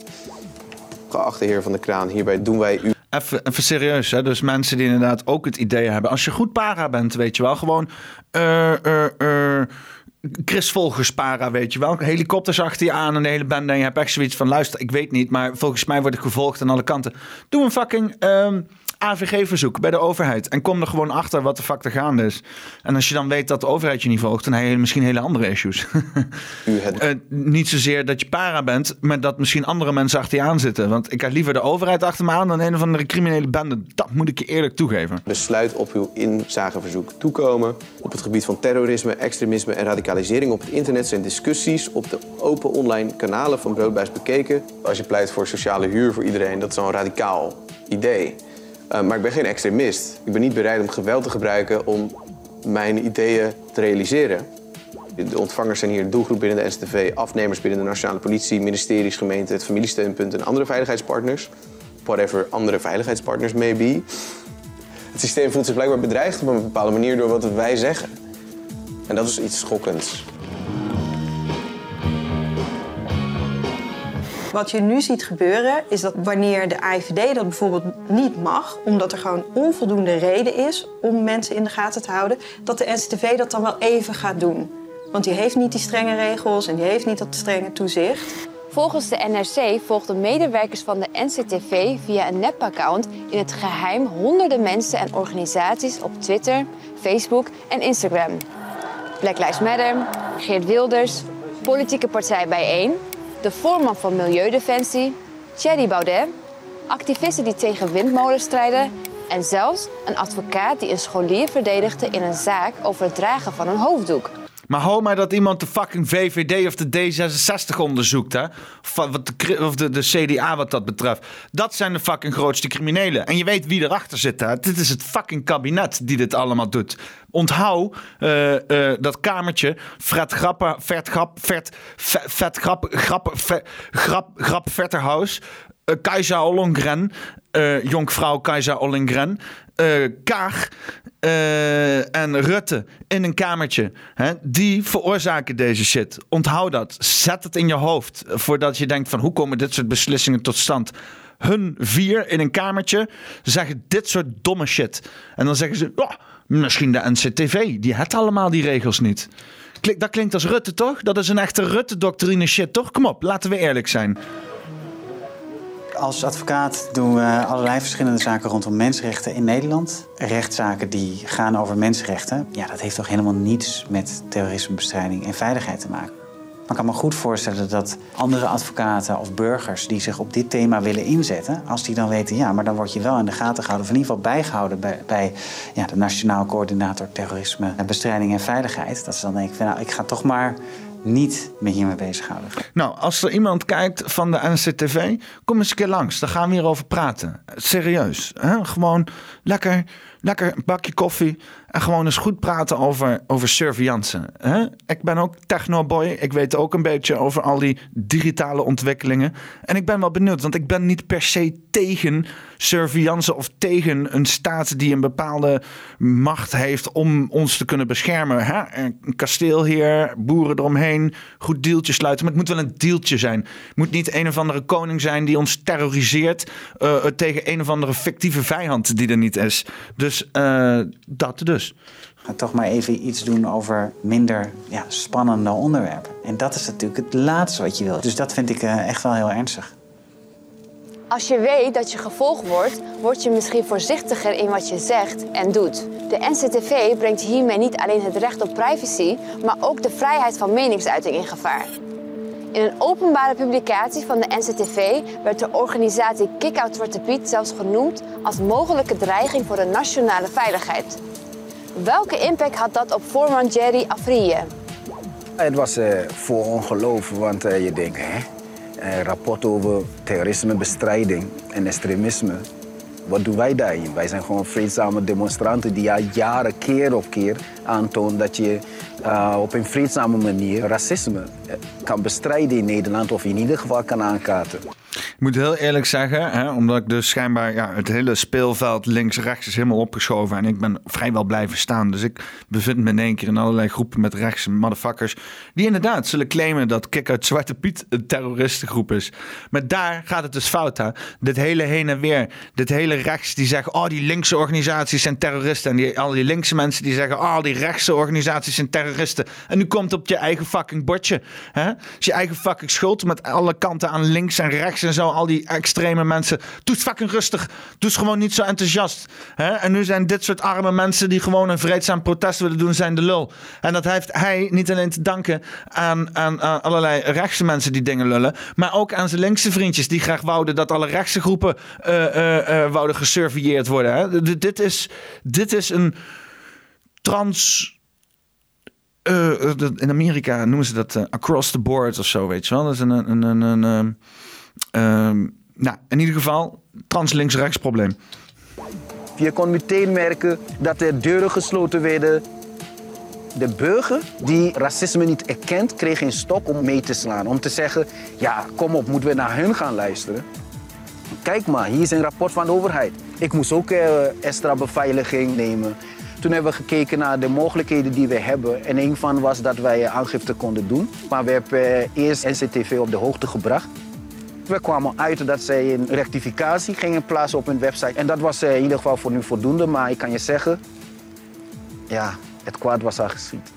Geachte heer Van de Kraan, hierbij doen wij u... Even, serieus, hè? dus mensen die inderdaad ook het idee hebben... als je goed para bent, weet je wel, gewoon... Uh, uh, uh, Chris Volgers para, weet je wel. Helikopters achter je aan en de hele bende. En je hebt echt zoiets van, luister, ik weet niet... maar volgens mij word ik gevolgd aan alle kanten. Doe een fucking... Uh, AVG-verzoek bij de overheid. En kom er gewoon achter wat de fuck er gaande is. En als je dan weet dat de overheid je niet volgt, dan heb je misschien hele andere issues. uh, niet zozeer dat je para bent, maar dat misschien andere mensen achter je aan zitten. Want ik heb liever de overheid achter me aan dan een of andere criminele bende. Dat moet ik je eerlijk toegeven. Besluit op uw inzageverzoek toekomen. Op het gebied van terrorisme, extremisme en radicalisering op het internet zijn discussies op de open online kanalen van Broodbuis bekeken. Als je pleit voor sociale huur voor iedereen, dat is zo'n radicaal idee. Uh, maar ik ben geen extremist. Ik ben niet bereid om geweld te gebruiken om mijn ideeën te realiseren. De ontvangers zijn hier de doelgroep binnen de NSTV, afnemers binnen de Nationale Politie, ministeries, gemeenten, het familiesteunpunt en andere veiligheidspartners. Whatever andere veiligheidspartners may be. Het systeem voelt zich blijkbaar bedreigd op een bepaalde manier door wat wij zeggen. En dat is iets schokkends. Wat je nu ziet gebeuren is dat wanneer de AIVD dat bijvoorbeeld niet mag, omdat er gewoon onvoldoende reden is om mensen in de gaten te houden, dat de NCTV dat dan wel even gaat doen. Want die heeft niet die strenge regels en die heeft niet dat strenge toezicht. Volgens de NRC volgden medewerkers van de NCTV via een nepaccount in het geheim honderden mensen en organisaties op Twitter, Facebook en Instagram. Black Lives Matter, Geert Wilders, politieke partij Bijeen, de voorman van Milieudefensie, Thierry Baudet, activisten die tegen windmolens strijden en zelfs een advocaat die een scholier verdedigde in een zaak over het dragen van een hoofddoek. Maar hou maar dat iemand de fucking VVD of de D66 onderzoekt, hè? Of, de, CDA wat dat betreft. Dat zijn de fucking grootste criminelen. En je weet wie erachter zit, hè? Dit is het fucking kabinet die dit allemaal doet. Onthoud uh, uh, dat kamertje. Fred Grapper, Vert Grap, Vert, Vet Grap, Grap, Grap, Grap Vetterhaus. Uh, Kajsa Ollongren, uh, jonkvrouw Kajsa Ollongren, uh, Kaag en Rutte in een kamertje. Hè, die veroorzaken deze shit. Onthoud dat. Zet het in je hoofd voordat je denkt van hoe komen dit soort beslissingen tot stand. Hun vier in een kamertje zeggen dit soort domme shit. En dan zeggen ze, misschien de NCTV, die heeft allemaal die regels niet. Dat klinkt als Rutte toch? Dat is een echte Rutte-doctrine shit toch? Kom op, laten we eerlijk zijn. Als advocaat doen we allerlei verschillende zaken rondom mensenrechten in Nederland. Rechtszaken die gaan over mensenrechten. Ja, dat heeft toch helemaal niets met terrorismebestrijding en veiligheid te maken. Maar ik kan me goed voorstellen dat andere advocaten of burgers die zich op dit thema willen inzetten, als die dan weten, ja, maar dan word je wel in de gaten gehouden, of in ieder geval bijgehouden bij, ja, de Nationaal Coördinator Terrorisme, Bestrijding en Veiligheid, dat ze dan denken, nou, ik ga toch maar niet met hiermee bezighouden. Nou, als er iemand kijkt van de NCTV, kom eens een keer langs. Dan gaan we hierover praten. Serieus. Hè? Gewoon lekker, lekker een bakje koffie. En gewoon eens goed praten over, over surveillance. Ik ben ook technoboy. Ik weet ook een beetje over al die digitale ontwikkelingen. En ik ben wel benieuwd, want ik ben niet per se tegen surveillance of tegen een staat die een bepaalde macht heeft om ons te kunnen beschermen. Hè? Een kasteelheer, boeren eromheen, goed deeltje sluiten. Maar het moet wel een deeltje zijn. Het moet niet een of andere koning zijn die ons terroriseert uh, tegen een of andere fictieve vijand die er niet is. Dus uh, dat dus. Ga toch maar even iets doen over minder ja, spannende onderwerpen. En dat is natuurlijk het laatste wat je wilt. Dus dat vind ik uh, echt wel heel ernstig. Als je weet dat je gevolgd wordt, word je misschien voorzichtiger in wat je zegt en doet. De NCTV brengt hiermee niet alleen het recht op privacy, maar ook de vrijheid van meningsuiting in gevaar. In een openbare publicatie van de NCTV werd de organisatie Kick-Out Zwarte Piet zelfs genoemd als mogelijke dreiging voor de nationale veiligheid. Welke impact had dat op voorman Jerry Afrije? Het was uh, voor ongeloof, want uh, je denkt, hè? Een rapport over terrorismebestrijding en extremisme. Wat doen wij daarin? Wij zijn gewoon vreedzame demonstranten die al jaren keer op keer aantonen dat je uh, op een vreedzame manier racisme kan bestrijden in Nederland of in ieder geval kan aankaarten. Ik moet heel eerlijk zeggen, hè, omdat ik dus schijnbaar ja, het hele speelveld links-rechts is helemaal opgeschoven. En ik ben vrijwel blijven staan. Dus ik bevind me in één keer in allerlei groepen met rechtse motherfuckers. Die inderdaad zullen claimen dat Kik uit Zwarte Piet een terroristengroep is. Maar daar gaat het dus fout aan. Dit hele heen en weer. Dit hele rechts die zeggen, oh die linkse organisaties zijn terroristen. En die, al die linkse mensen die zeggen, oh die rechtse organisaties zijn terroristen. En nu komt het op je eigen fucking bordje. Hè? Is je eigen fucking schuld met alle kanten aan links en rechts en zo al die extreme mensen. Doe het fucking rustig. Doe het gewoon niet zo enthousiast. Hè? En nu zijn dit soort arme mensen die gewoon een vreedzaam protest willen doen, zijn de lul. En dat heeft hij niet alleen te danken aan, aan, allerlei rechtse mensen die dingen lullen, maar ook aan zijn linkse vriendjes die graag wouden dat alle rechtse groepen uh, wouden gesurveilleerd worden. Hè? dit, is, dit is een trans. in Amerika noemen ze dat across the board of zo, weet je wel. Dat is een, een, een, een, Um, nou, in ieder geval, trans-links-rechts probleem. Je kon meteen merken dat er deuren gesloten werden. De burger die racisme niet erkent, kreeg een stok om mee te slaan. Om te zeggen, ja, kom op, moeten we naar hun gaan luisteren. Kijk maar, hier is een rapport van de overheid. Ik moest ook uh, extra beveiliging nemen. Toen hebben we gekeken naar de mogelijkheden die we hebben. En een van was dat wij aangifte konden doen. Maar we hebben eerst NCTV op de hoogte gebracht software kwam uit dat zij een rectificatie gingen plaatsen op hun website. En dat was in ieder geval voor nu voldoende. Maar ik kan je zeggen, ja, het kwaad was al geschied.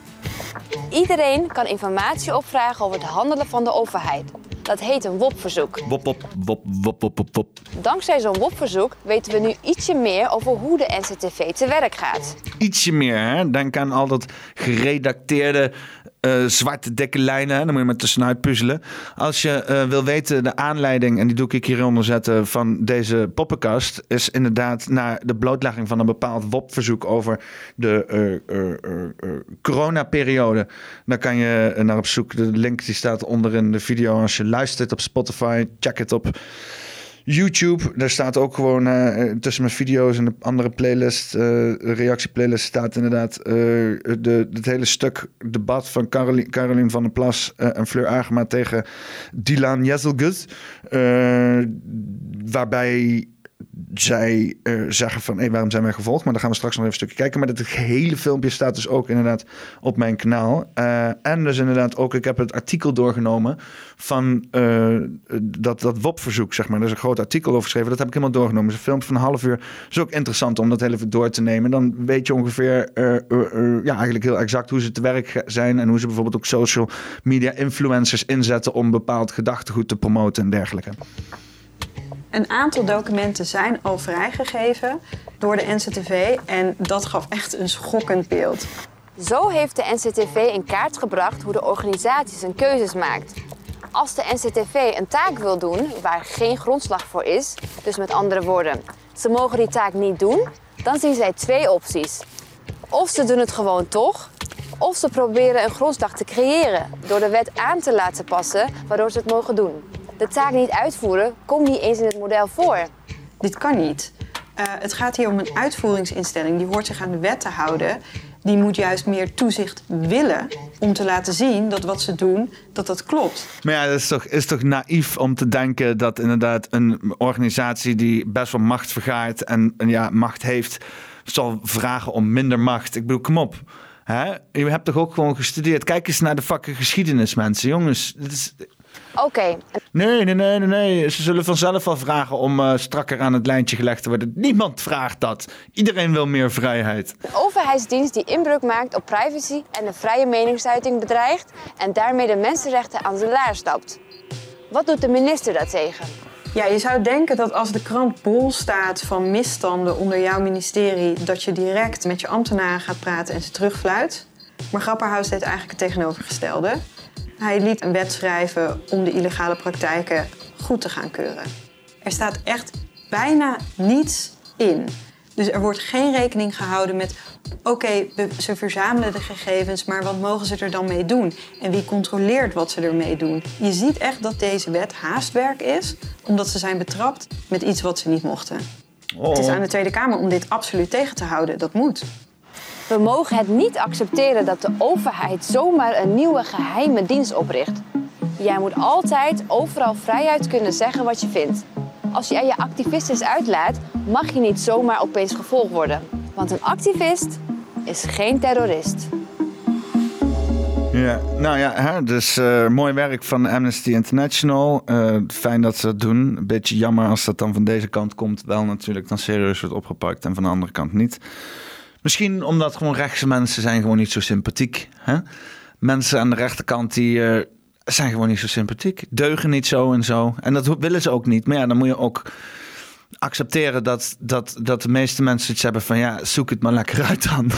Iedereen kan informatie opvragen over het handelen van de overheid. Dat heet een WOP-verzoek. Wop, wop, wop, wop, wop, wop. Dankzij zo'n WOP-verzoek weten we nu ietsje meer over hoe de NCTV te werk gaat. Ietsje meer, hè? Denk aan al dat geredacteerde uh, zwarte dikke lijnen. Dan moet je maar tussenuit puzzelen. Als je uh, wil weten, de aanleiding, en die doe ik hieronder zetten, van deze poppenkast, is inderdaad naar de blootlegging van een bepaald WOP-verzoek over de uh, coronaperiode. Dan kan je naar op zoek. De link die staat onder in de video. Als je luistert op Spotify, check het op YouTube, daar staat ook gewoon uh, tussen mijn video's en de andere playlist, uh, reactieplaylist, staat inderdaad uh, de, het hele stuk debat van Caroline, Caroline van der Plas en Fleur Agema tegen Dylan Jezelgut. waarbij zij uh, zeggen van hey, waarom zijn wij gevolgd? Maar dan gaan we straks nog even een stukje kijken. Maar het hele filmpje staat dus ook inderdaad op mijn kanaal. Uh, en dus inderdaad ook, ik heb het artikel doorgenomen van uh, dat, dat WOP-verzoek, zeg maar. Er is een groot artikel over geschreven. Dat heb ik helemaal doorgenomen. Het is een filmpje van een half uur. Het is ook interessant om dat heel even door te nemen. Dan weet je ongeveer, ja, eigenlijk heel exact hoe ze te werk zijn. En hoe ze bijvoorbeeld ook social media influencers inzetten om bepaald gedachtegoed te promoten en dergelijke. Een aantal documenten zijn al vrijgegeven door de NCTV en dat gaf echt een schokkend beeld. Zo heeft de NCTV in kaart gebracht hoe de organisatie zijn keuzes maakt. Als de NCTV een taak wil doen waar geen grondslag voor is, dus met andere woorden, ze mogen die taak niet doen, dan zien zij twee opties. Of ze doen het gewoon toch, of ze proberen een grondslag te creëren door de wet aan te laten passen waardoor ze het mogen doen de taak niet uitvoeren komt niet eens in het model voor. Dit kan niet. Uh, het gaat hier om een uitvoeringsinstelling die hoort zich aan de wet te houden. Die moet juist meer toezicht willen om te laten zien dat wat ze doen, dat dat klopt. Maar ja, dat is toch, is toch naïef om te denken dat inderdaad een organisatie die best wel macht vergaart en, en ja, macht heeft, zal vragen om minder macht. Ik bedoel, kom op. Hè? Je hebt toch ook gewoon gestudeerd. Kijk eens naar de vakken geschiedenis, mensen. Jongens, dit is, Oké. Nee, nee, nee, nee, nee. Ze zullen vanzelf wel vragen om uh, strakker aan het lijntje gelegd te worden. Niemand vraagt dat. Iedereen wil meer vrijheid. Een overheidsdienst die inbreuk maakt op privacy en de vrije meningsuiting bedreigt en daarmee de mensenrechten aan zijn laar stapt. Wat doet de minister daartegen? Ja, je zou denken dat als de krant bol staat van misstanden onder jouw ministerie, dat je direct met je ambtenaren gaat praten en ze terugfluit. Maar Grapperhaus deed eigenlijk het tegenovergestelde. Hij liet een wet schrijven om de illegale praktijken goed te gaan keuren. Er staat echt bijna niets in. Dus er wordt geen rekening gehouden met: oké, ze verzamelen de gegevens, maar wat mogen ze er dan mee doen? En wie controleert wat ze ermee doen? Je ziet echt dat deze wet haastwerk is, omdat ze zijn betrapt met iets wat ze niet mochten. Het is oh. aan de Tweede Kamer om dit absoluut tegen te houden. Dat moet. We mogen het niet accepteren dat de overheid zomaar een nieuwe geheime dienst opricht. Jij moet altijd overal vrijuit kunnen zeggen wat je vindt. Als er je activistisch uitlaat, mag je niet zomaar opeens gevolgd worden. Want een activist is geen terrorist. Ja, nou ja, hè, dus uh, mooi werk van Amnesty International. Uh, fijn dat ze dat doen. Een beetje jammer als dat dan van deze kant komt. Wel natuurlijk dan serieus wordt opgepakt en van de andere kant niet. Misschien omdat gewoon rechtse mensen zijn gewoon niet zo sympathiek. Hè? Mensen aan de rechterkant die uh, zijn gewoon niet zo sympathiek. Deugen niet zo en zo. En dat willen ze ook niet. Maar ja, dan moet je ook accepteren dat, dat, dat de meeste mensen iets hebben van... ja, zoek het maar lekker uit dan.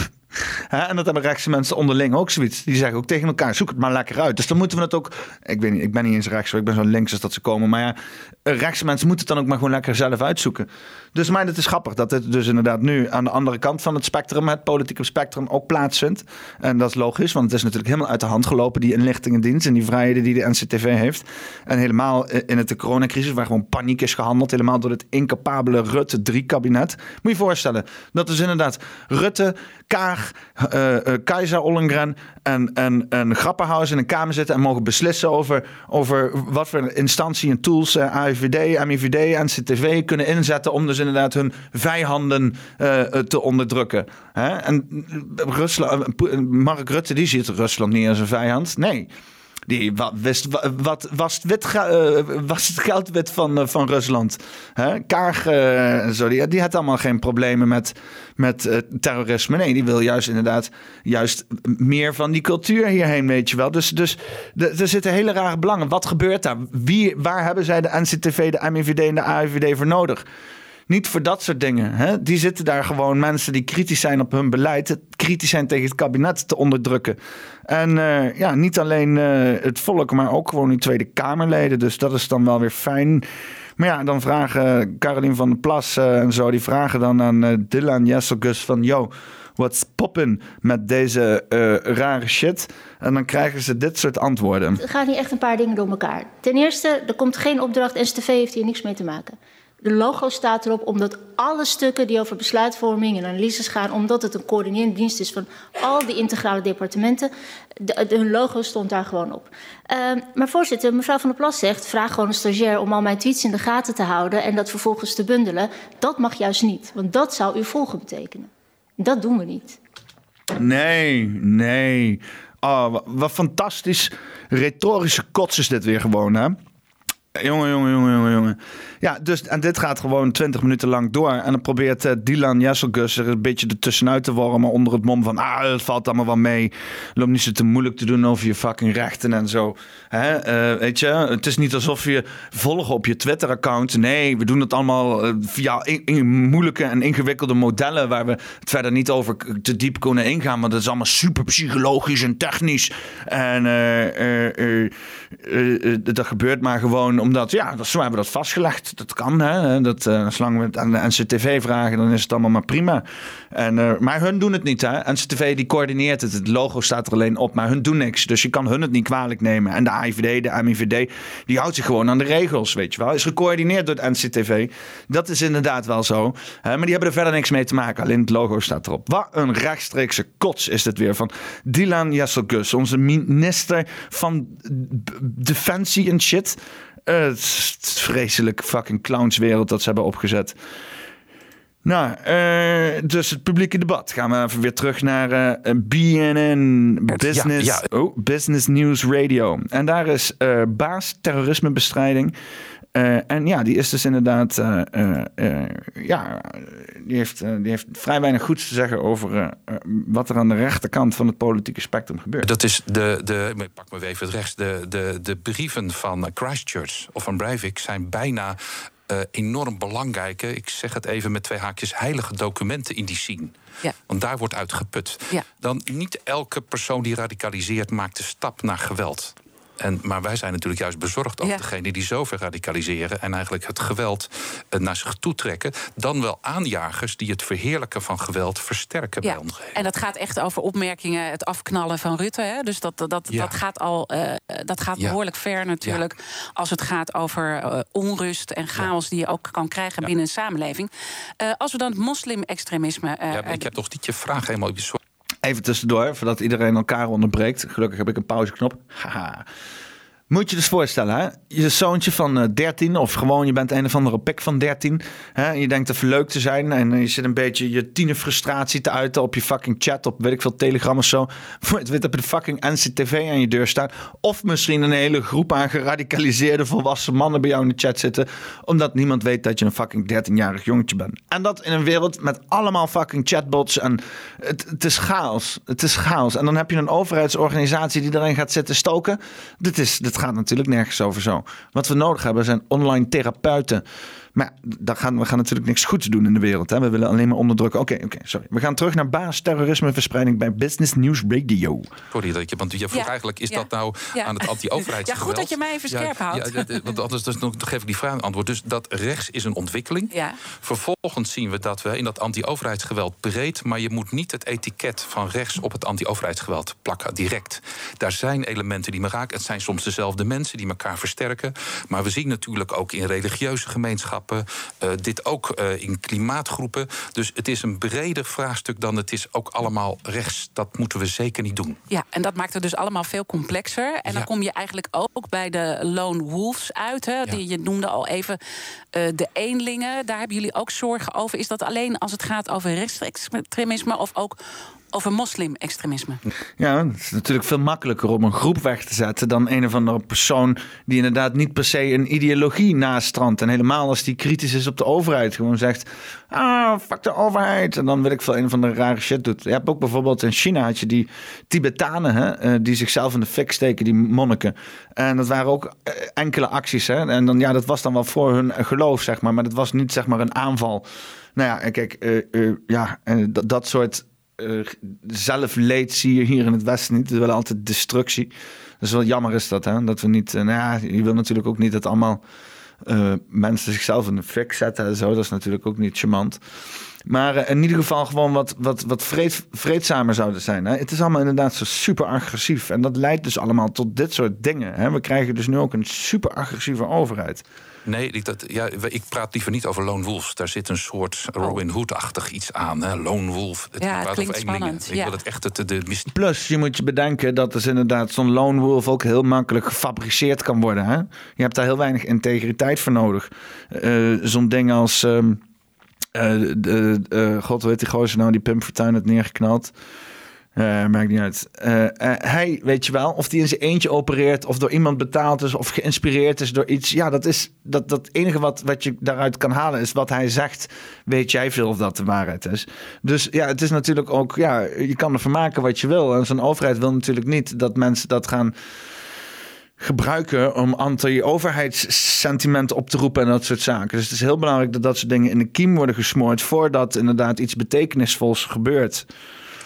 En dat hebben rechtse mensen onderling ook zoiets. Die zeggen ook tegen elkaar, zoek het maar lekker uit. Dus dan moeten we het ook... Ik ik ben niet eens rechts, ik ben zo links als dat ze komen. Maar ja, rechtse mensen moeten het dan ook maar gewoon lekker zelf uitzoeken. Dus maar het is grappig dat dit dus inderdaad nu aan de andere kant van het spectrum, het politieke spectrum, ook plaatsvindt. En dat is logisch, want het is natuurlijk helemaal uit de hand gelopen, die inlichtingendienst en die vrijheden die de NCTV heeft. En helemaal in het de coronacrisis, waar gewoon paniek is gehandeld, helemaal door het incapabele Rutte 3-kabinet. Moet je je voorstellen, dat is inderdaad Rutte, Kaag, uh, uh, Keizer Ollengren en, en, en Grappenhuis in een kamer zitten en mogen beslissen over, over wat voor instantie en tools uh, AIVD, MIVD, NCTV kunnen inzetten om dus inderdaad hun vijanden te onderdrukken. Hè? En Rusland, Mark Rutte die ziet Rusland niet als een vijand. Nee. Die wat, wist, wat, was, wit, uh, was het geldwit van, uh, van Rusland? Hè? Kaag, uh, die had allemaal geen problemen met, met terrorisme. Nee, die wil juist inderdaad juist meer van die cultuur hierheen, weet je wel. Dus, dus er zitten hele rare belangen. Wat gebeurt daar? Wie, waar hebben zij de NCTV, de MIVD en de AIVD voor nodig? Niet voor dat soort dingen. Hè? Die zitten daar gewoon mensen die kritisch zijn op hun beleid, kritisch zijn tegen het kabinet te onderdrukken. En uh, ja, niet alleen uh, het volk, maar ook gewoon die Tweede Kamerleden. Dus dat is dan wel weer fijn. Maar ja, dan vragen Caroline van der Plas en zo, die vragen dan aan Dylan Jesselgus van... Yo, what's poppin met deze rare shit? En dan krijgen ze dit soort antwoorden. Het gaat niet echt een paar dingen door elkaar. Ten eerste, er komt geen opdracht, STV heeft hier niks mee te maken. De logo staat erop omdat alle stukken die over besluitvorming en analyses gaan, omdat het een coördinerende dienst is van al die integrale departementen, de, hun logo stond daar gewoon op. Uh, maar voorzitter, mevrouw van der Plas zegt, vraag gewoon een stagiair om al mijn tweets in de gaten te houden en dat vervolgens te bundelen. Dat mag juist niet, want dat zou uw volgen betekenen. Dat doen we niet. Nee, nee. Oh, wat fantastisch retorische kots is dit weer gewoon, hè? Jongen, jongen, jongen, jongen, jongen. Ja, dus, en dit gaat gewoon 20 minuten lang door. En dan probeert uh, Dylan Jesselgus er een beetje ertussenuit te wormen. Onder het mom van, ah, het valt allemaal wel mee. Loop niet zo te moeilijk te doen over je fucking rechten en zo. Hè? Uh, weet je, het is niet alsof je volgen op je Twitter-account. Nee, we doen het allemaal uh, via in, moeilijke en ingewikkelde modellen. Waar we het verder niet over te diep kunnen ingaan. Want dat is allemaal super psychologisch en technisch. En dat gebeurt maar gewoon omdat, ja, zo hebben we dat vastgelegd. Dat kan, hè. Dat, uh, zolang we het aan de NCTV vragen, dan is het allemaal maar prima. En, uh, maar hun doen het niet, hè. NCTV die coördineert het. Het logo staat er alleen op, maar hun doen niks. Dus je kan hun het niet kwalijk nemen. En de AIVD, de MIVD, die houdt zich gewoon aan de regels, weet je wel. Is gecoördineerd door het NCTV. Dat is inderdaad wel zo. Maar die hebben er verder niks mee te maken. Alleen het logo staat erop. Wat een rechtstreekse kots is dit weer van Dylan Jesselgus, onze minister van Defensie en shit. Uh, het is vreselijk fucking clownswereld dat ze hebben opgezet. Nou, uh, dus het publieke debat. Gaan we even weer terug naar uh, BNN Business, ja, ja. Oh, Business News Radio. En daar is uh, baas terrorismebestrijding uh, en ja, die is dus inderdaad, uh, uh, ja, die heeft, die heeft vrij weinig goeds te zeggen over wat er aan de rechterkant van het politieke spectrum gebeurt. Dat is de, de ik pak me even het rechts, de, de, de brieven van Christchurch of van Breivik zijn bijna enorm belangrijke, ik zeg het even met twee haakjes, heilige documenten in die scene. Ja. Want daar wordt uitgeput. Ja. Dan niet elke persoon die radicaliseert maakt de stap naar geweld. En, maar wij zijn natuurlijk juist bezorgd over ja. degenen die zo ver radicaliseren en eigenlijk het geweld uh, naar zich toe trekken. Dan wel aanjagers die het verheerlijken van geweld versterken ja. bij ons. En dat gaat echt over opmerkingen, het afknallen van Rutte. Hè? Dus dat, dat, ja. dat gaat al uh, dat gaat behoorlijk ver natuurlijk. Als het gaat over uh, onrust en chaos die je ook kan krijgen binnen een samenleving. als we dan het moslim-extremisme. ja, ik heb nog niet je vraag helemaal Even tussendoor, voordat iedereen elkaar onderbreekt. Gelukkig heb ik een pauzeknop. Haha. Moet je dus voorstellen, hè? je zoontje van uh, eh, 13 of gewoon je bent een of andere pik van 13. Hè? En je denkt even leuk te zijn en je zit een beetje je tienerfrustratie te uiten op je fucking chat, op weet ik veel, Telegram of zo. Het weet op de fucking NCTV aan je deur staan. Of misschien een hele groep aan geradicaliseerde volwassen mannen bij jou in de chat zitten. Omdat niemand weet dat je een fucking 13-jarig jongetje bent. En dat in een wereld met allemaal fucking chatbots en het, het is chaos. Het is chaos. En dan heb je een overheidsorganisatie die erin gaat zitten stoken. Dit is... gaat natuurlijk nergens over zo. Wat we nodig hebben zijn online therapeuten maar daar gaan, we gaan natuurlijk niks goeds doen in de wereld. Hè? We willen alleen maar onderdrukken. Oké, oké, sorry. We gaan terug naar baas terrorismeverspreiding bij Business News Radio. Sorry dat je, want je vroeg eigenlijk, is dat nou aan het anti-overheidsgeweld? Ja, goed dat je mij even scherp houdt. Ja, want anders dus, dan geef ik die vraag een antwoord. Dus dat rechts is een ontwikkeling. Ja. Vervolgens zien we dat we in dat anti-overheidsgeweld breed, maar je moet niet het etiket van rechts op het anti-overheidsgeweld plakken, direct. Daar zijn elementen die me raken. Het zijn soms dezelfde mensen die elkaar versterken. Maar we zien natuurlijk ook in religieuze gemeenschappen uh, dit ook uh, in klimaatgroepen. Dus het is een breder vraagstuk dan het is ook allemaal rechts. Dat moeten we zeker niet doen. Ja, en dat maakt het dus allemaal veel complexer. En dan kom je eigenlijk ook bij de lone wolves uit. Hè? Die, je noemde al even uh, de eenlingen. Daar hebben jullie ook zorgen over. Is dat alleen als het gaat over rechtsextremisme of ook over moslim-extremisme. Ja, het is natuurlijk veel makkelijker om een groep weg te zetten dan een of andere persoon die inderdaad niet per se een ideologie nastrandt. En helemaal als die kritisch is op de overheid, gewoon zegt: ah, fuck de overheid. En dan wil ik veel een van de rare shit doet. Je hebt ook bijvoorbeeld in China had je die Tibetanen, hè, eh, die zichzelf in de fik steken, die monniken. En dat waren ook eh, enkele acties. Hè. En dan, ja, dat was dan wel voor hun geloof, zeg maar. Maar dat was niet zeg maar een aanval. Nou ja, kijk, uh, ja, dat soort uh, zelfleed zie je hier in het Westen niet. We willen altijd destructie. Dus wel jammer is dat, hè? Dat we niet... Uh, nou ja, je wil natuurlijk ook niet dat allemaal uh, mensen zichzelf in de fik zetten en zo. Dat is natuurlijk ook niet charmant. Maar in ieder geval gewoon wat, wat, wat vreed, vreedzamer zouden zijn. Hè? Het is allemaal inderdaad zo super agressief. En dat leidt dus allemaal tot dit soort dingen. Hè? We krijgen dus nu ook een super agressieve overheid. Nee, ik, dat, ja, ik praat liever niet over lone wolves. Daar zit een soort Robin Hood-achtig iets aan. Hè? Lone wolf. Het ja, het klinkt spannend. Ik wil het echt de, de Plus, je moet je bedenken dat dus inderdaad zo'n lone wolf ook heel makkelijk gefabriceerd kan worden. Hè? Je hebt daar heel weinig integriteit voor nodig. Uh, zo'n ding als... Uh, de, God, weet die gozer nou die Pim Fortuyn het neergeknald... Uh, maakt niet uit. Uh, uh, hij, weet je wel, of die in zijn eentje opereert, of door iemand betaald is, of geïnspireerd is door iets. Ja, dat is dat, dat enige wat, wat je daaruit kan halen, is wat hij zegt. Weet jij veel of dat de waarheid is? Dus ja, het is natuurlijk ook, ja, je kan ervan maken wat je wil. En zo'n overheid wil natuurlijk niet dat mensen dat gaan gebruiken om anti-overheidssentiment op te roepen en dat soort zaken. Dus het is heel belangrijk dat dat soort dingen in de kiem worden gesmoord voordat inderdaad iets betekenisvols gebeurt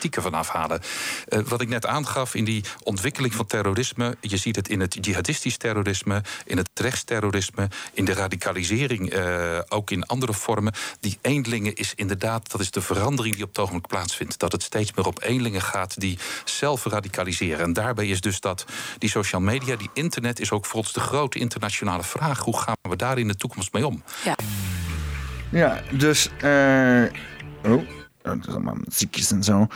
tactieken van afhalen. Uh, wat ik net aangaf in die ontwikkeling van terrorisme, je ziet het in het jihadistisch terrorisme, in het rechtsterrorisme, in de radicalisering, uh, ook in andere vormen. Die eenlingen is inderdaad, dat is de verandering die op het ogenblik plaatsvindt. Dat het steeds meer op eenlingen gaat die zelf radicaliseren. En daarbij is dus dat die social media, die internet, is ook volgens de grote internationale vraag: hoe gaan we daar in de toekomst mee om? Ja, ja dus. Uh, oh allemaal ziekjes en zo.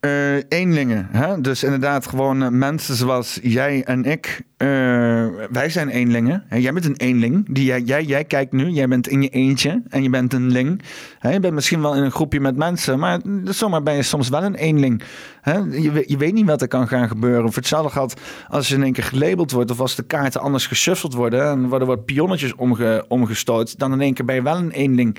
Uh, eenlingen. Hè? Dus inderdaad, gewoon uh, mensen zoals jij en ik. Uh, wij zijn eenlingen. Hè? Jij bent een eenling. Die, jij, jij, jij kijkt nu, jij bent in je eentje en je bent een ling. Hè? Je bent misschien wel in een groepje met mensen, maar zomaar ben je soms wel een eenling. Hè? Je, je weet niet wat er kan gaan gebeuren. Voor hetzelfde gaat als je in één keer gelabeld wordt of als de kaarten anders geshuffeld worden en worden wat pionnetjes omge, omgestoot, dan in één keer ben je wel een eenling.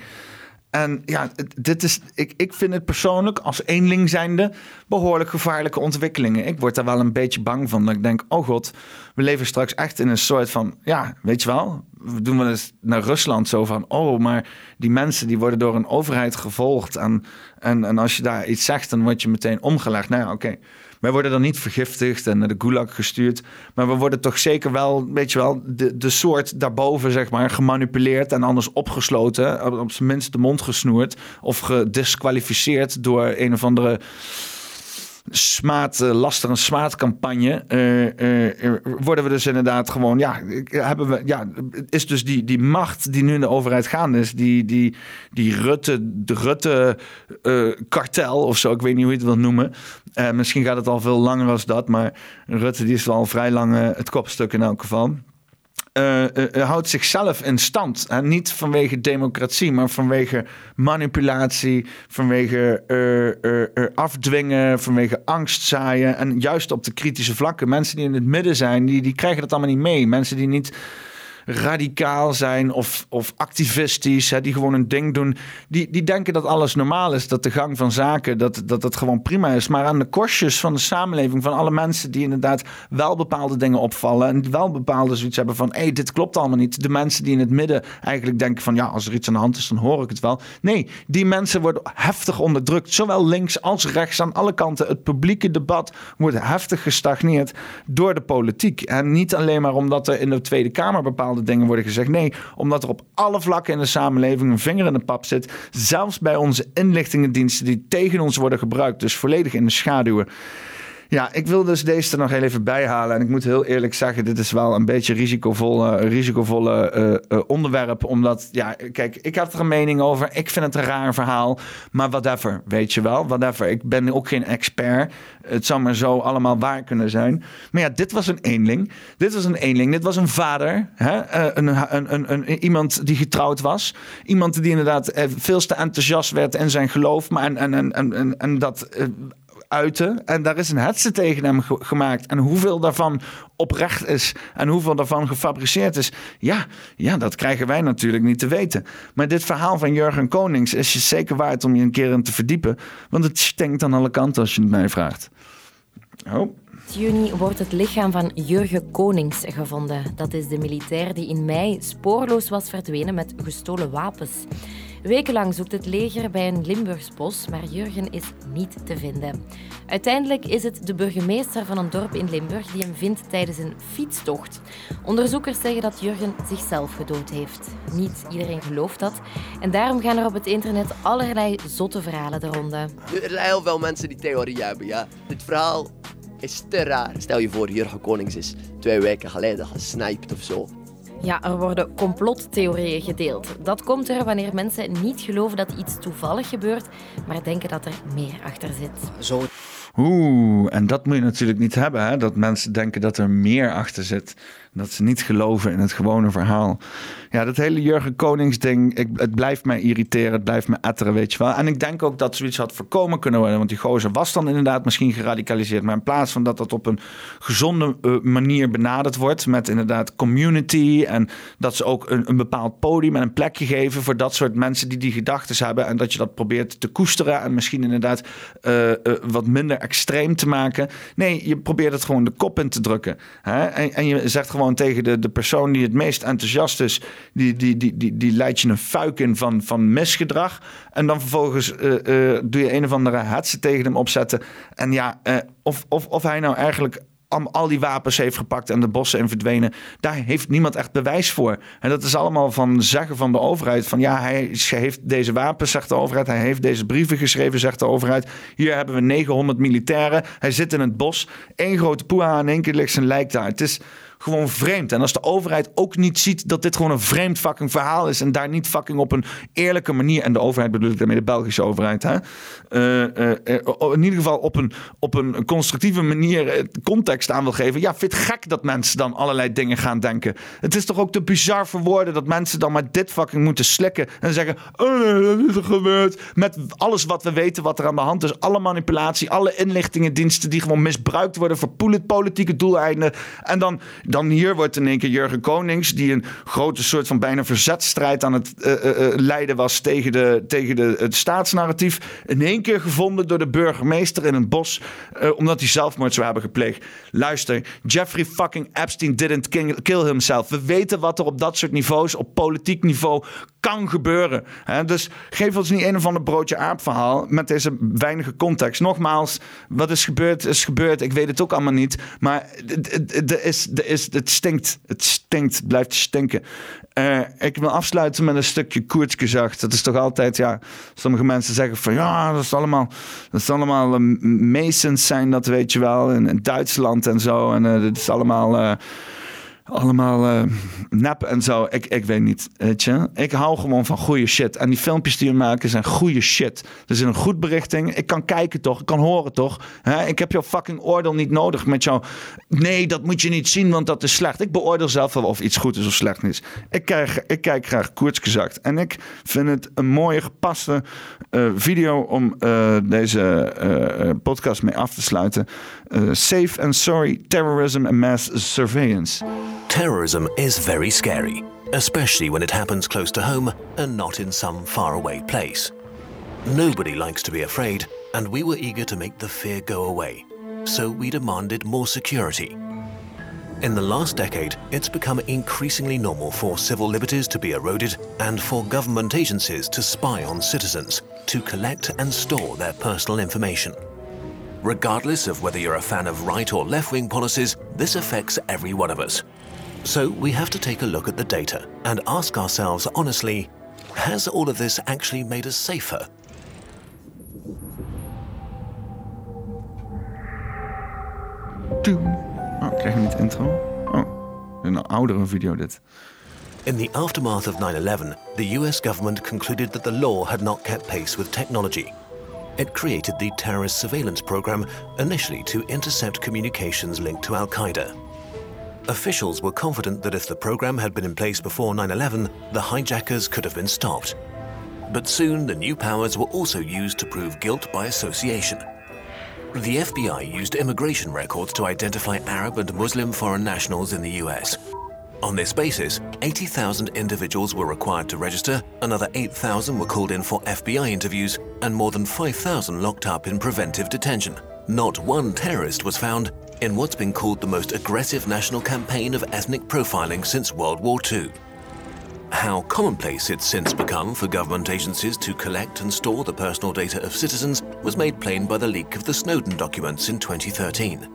En ja, dit is, ik, ik vind het persoonlijk als eenling zijnde behoorlijk gevaarlijke ontwikkelingen. Ik word daar wel een beetje bang van. Dat ik denk, oh god, we leven straks echt in een soort van, ja, weet je wel, we doen wel eens naar Rusland zo van, oh, maar die mensen die worden door een overheid gevolgd. En, en, en als je daar iets zegt, dan word je meteen omgelegd. Nou ja, oké. Wij worden dan niet vergiftigd en naar de gulag gestuurd. Maar we worden toch zeker wel, weet je wel, de, de soort daarboven, zeg maar, gemanipuleerd en anders opgesloten. Op zijn minst de mond gesnoerd. Of gedisqualificeerd door een of andere smaad, uh, lastige smaadcampagne, uh, worden we dus inderdaad gewoon, ja, hebben we, ja, is dus die, die macht die nu in de overheid gaande is, die, die, die Rutte, de Rutte-kartel of zo, ik weet niet hoe je het wil noemen. Misschien gaat het al veel langer als dat, maar Rutte die is wel vrij lang het kopstuk in elk geval. Uh, houdt zichzelf in stand. Niet vanwege democratie, maar vanwege manipulatie, vanwege afdwingen, vanwege angst zaaien. En juist op de kritische vlakken. Mensen die in het midden zijn, die, die krijgen dat allemaal niet mee. Mensen die niet radicaal zijn of, of activistisch, hè, die gewoon een ding doen. Die, die denken dat alles normaal is, dat de gang van zaken, dat, dat dat gewoon prima is. Maar aan de kostjes van de samenleving, van alle mensen die inderdaad wel bepaalde dingen opvallen en wel bepaalde zoiets hebben van, hé, hey, dit klopt allemaal niet. De mensen die in het midden eigenlijk denken van, ja, als er iets aan de hand is, dan hoor ik het wel. Nee, die mensen worden heftig onderdrukt, zowel links als rechts aan alle kanten. Het publieke debat wordt heftig gestagneerd door de politiek. En niet alleen maar omdat er in de Tweede Kamer bepaalde dingen worden gezegd. Nee, omdat er op alle vlakken in de samenleving een vinger in de pap zit. Zelfs bij onze inlichtingendiensten die tegen ons worden gebruikt. Dus volledig in de schaduwen. Ja, ik wil dus deze er nog heel even bij halen. En ik moet heel eerlijk zeggen, dit is wel een beetje risicovolle, risicovolle uh, uh, onderwerp. Omdat, ja, kijk, ik heb er een mening over. Ik vind het een raar verhaal. Maar whatever, weet je wel. Whatever. Ik ben ook geen expert. Het zou maar zo allemaal waar kunnen zijn. Maar ja, dit was een eenling. Dit was een eenling. Dit was een vader. Hè? Uh, een, een, een, een, iemand die getrouwd was. Iemand die inderdaad veel te enthousiast werd in zijn geloof. Maar en, en, en, en dat uiten. En daar is een hetze tegen hem gemaakt. En hoeveel daarvan oprecht is en hoeveel daarvan gefabriceerd is. Ja, ja, dat krijgen wij natuurlijk niet te weten. Maar dit verhaal van Jurgen Konings is je zeker waard om je een keer in te verdiepen. Want het stinkt aan alle kanten als je het mij vraagt. Oh. juni wordt het lichaam van Jurgen Konings gevonden. Dat is de militair die in mei spoorloos was verdwenen met gestolen wapens. Wekenlang zoekt het leger bij een Limburgs bos, maar Jurgen is niet te vinden. Uiteindelijk is het de burgemeester van een dorp in Limburg die hem vindt tijdens een fietstocht. Onderzoekers zeggen dat Jurgen zichzelf gedood heeft. Niet iedereen gelooft dat en daarom gaan er op het internet allerlei zotte verhalen de ronde. Er zijn heel veel mensen die theorieën hebben. Ja. Dit verhaal is te raar. Stel je voor, Jurgen Konings is twee weken geleden gesniped of zo. Ja, er worden complottheorieën gedeeld. Dat komt er wanneer mensen niet geloven dat iets toevallig gebeurt, maar denken dat er meer achter zit. Zo. Oeh, en dat moet je natuurlijk niet hebben, hè? dat mensen denken dat er meer achter zit. Dat ze niet geloven in het gewone verhaal. Ja, dat hele Jurgen Konings ding, ik, het blijft mij irriteren, het blijft me etteren, weet je wel. En ik denk ook dat zoiets had voorkomen kunnen worden. Want die gozer was dan inderdaad misschien geradicaliseerd. Maar in plaats van dat dat op een gezonde eh, manier benaderd wordt. Met inderdaad community. En dat ze ook een, een bepaald podium en een plekje geven voor dat soort mensen die die gedachten hebben. En dat je dat probeert te koesteren. En misschien inderdaad uh, uh, wat minder extreem te maken. Nee, je probeert het gewoon de kop in te drukken. Hè? En, en je zegt gewoon tegen de, de persoon die het meest enthousiast is, die, die, die, die, die leidt je een fuik in van, van misgedrag. En dan vervolgens uh, uh, doe je een of andere hetze tegen hem opzetten. En ja, uh, of, of, of hij nou eigenlijk al die wapens heeft gepakt en de bossen in verdwenen. Daar heeft niemand echt bewijs voor. En dat is allemaal van zeggen van de overheid. Van ja, hij heeft deze wapens, zegt de overheid. Hij heeft deze brieven geschreven, zegt de overheid. Hier hebben we 900 militairen. Hij zit in het bos. Eén grote poeha en één keer ligt zijn lijk daar. Het is gewoon vreemd. En als de overheid ook niet ziet dat dit gewoon een vreemd fucking verhaal is. En daar niet fucking op een eerlijke manier. En de overheid bedoel ik daarmee de Belgische overheid. Hè? Uh, uh, in ieder geval op een, op een constructieve manier context aan wil geven. Ja, vind gek dat mensen dan allerlei dingen gaan denken. Het is toch ook te bizar voor woorden dat mensen dan maar dit fucking moeten slikken. En zeggen: oh, dat is er gebeurd. Met alles wat we weten, wat er aan de hand is. Alle manipulatie, alle inlichtingendiensten die gewoon misbruikt worden voor politieke doeleinden. En dan dan hier wordt in één keer Jurgen Konings, die een grote soort van bijna verzetstrijd aan het uh, uh, leiden was tegen, de, tegen de, het staatsnarratief, in één keer gevonden door de burgemeester in een bos, omdat hij zelfmoord zou hebben gepleegd. Luister, Jeffrey fucking Epstein didn't kill himself. We weten wat er op dat soort niveaus, op politiek niveau, kan gebeuren. Hè? Dus geef ons niet een of ander broodje aap verhaal met deze weinige context. Nogmaals, wat is gebeurd, is gebeurd. Ik weet het ook allemaal niet. Maar er is, er is, het stinkt. Het stinkt. Het blijft stinken. Uh, ik wil afsluiten met een stukje Koertsgezag. Dat is toch altijd, ja, sommige mensen zeggen van ja, dat is allemaal, dat is allemaal uh, zijn dat, weet je wel, in, Duitsland en zo. En uh, dat is allemaal allemaal uh, nep en zo. Ik, ik weet niet, weet. Ik hou gewoon van goede shit. En die filmpjes die we maken zijn goede shit. Er is een goed berichting. Ik kan kijken toch? Ik kan horen toch? Ik heb jouw fucking oordeel niet nodig met jou. Nee, dat moet je niet zien, want dat is slecht. Ik beoordeel zelf wel of iets goed is of slecht is. Ik, krijg, ik kijk graag gezakt. En ik vind het een mooie, gepaste uh, video om uh, deze podcast mee af te sluiten. safe and Sorry Terrorism and Mass Surveillance. Terrorism is very scary, especially when it happens close to home and not in some faraway place. Nobody likes to be afraid, and we were eager to make the fear go away, so we demanded more security. In the last decade, it's become increasingly normal for civil liberties to be eroded and for government agencies to spy on citizens, to collect and store their personal information. Regardless of whether you're a fan of right or left wing policies, this affects every one of us. So we have to take a look at the data and ask ourselves honestly has all of this actually made us safer? Oh, krijg je niet intro? Oh, een oudere video dit. In the aftermath of 9 11, the US government concluded that the law had not kept pace with technology. It created the terrorist surveillance program initially to intercept communications linked to Al Qaeda. Officials were confident that if the program had been in place before 9 11, the hijackers could have been stopped. But soon the new powers were also used to prove guilt by association. The FBI used immigration records to identify Arab and Muslim foreign nationals in the US. On this basis, 80,000 individuals were required to register, another 8,000 were called in for FBI interviews, and more than 5,000 locked up in preventive detention. Not one terrorist was found in what's been called the most aggressive national campaign of ethnic profiling since World War II. How commonplace it's since become for government agencies to collect and store the personal data of citizens was made plain by the leak of the Snowden documents in 2013.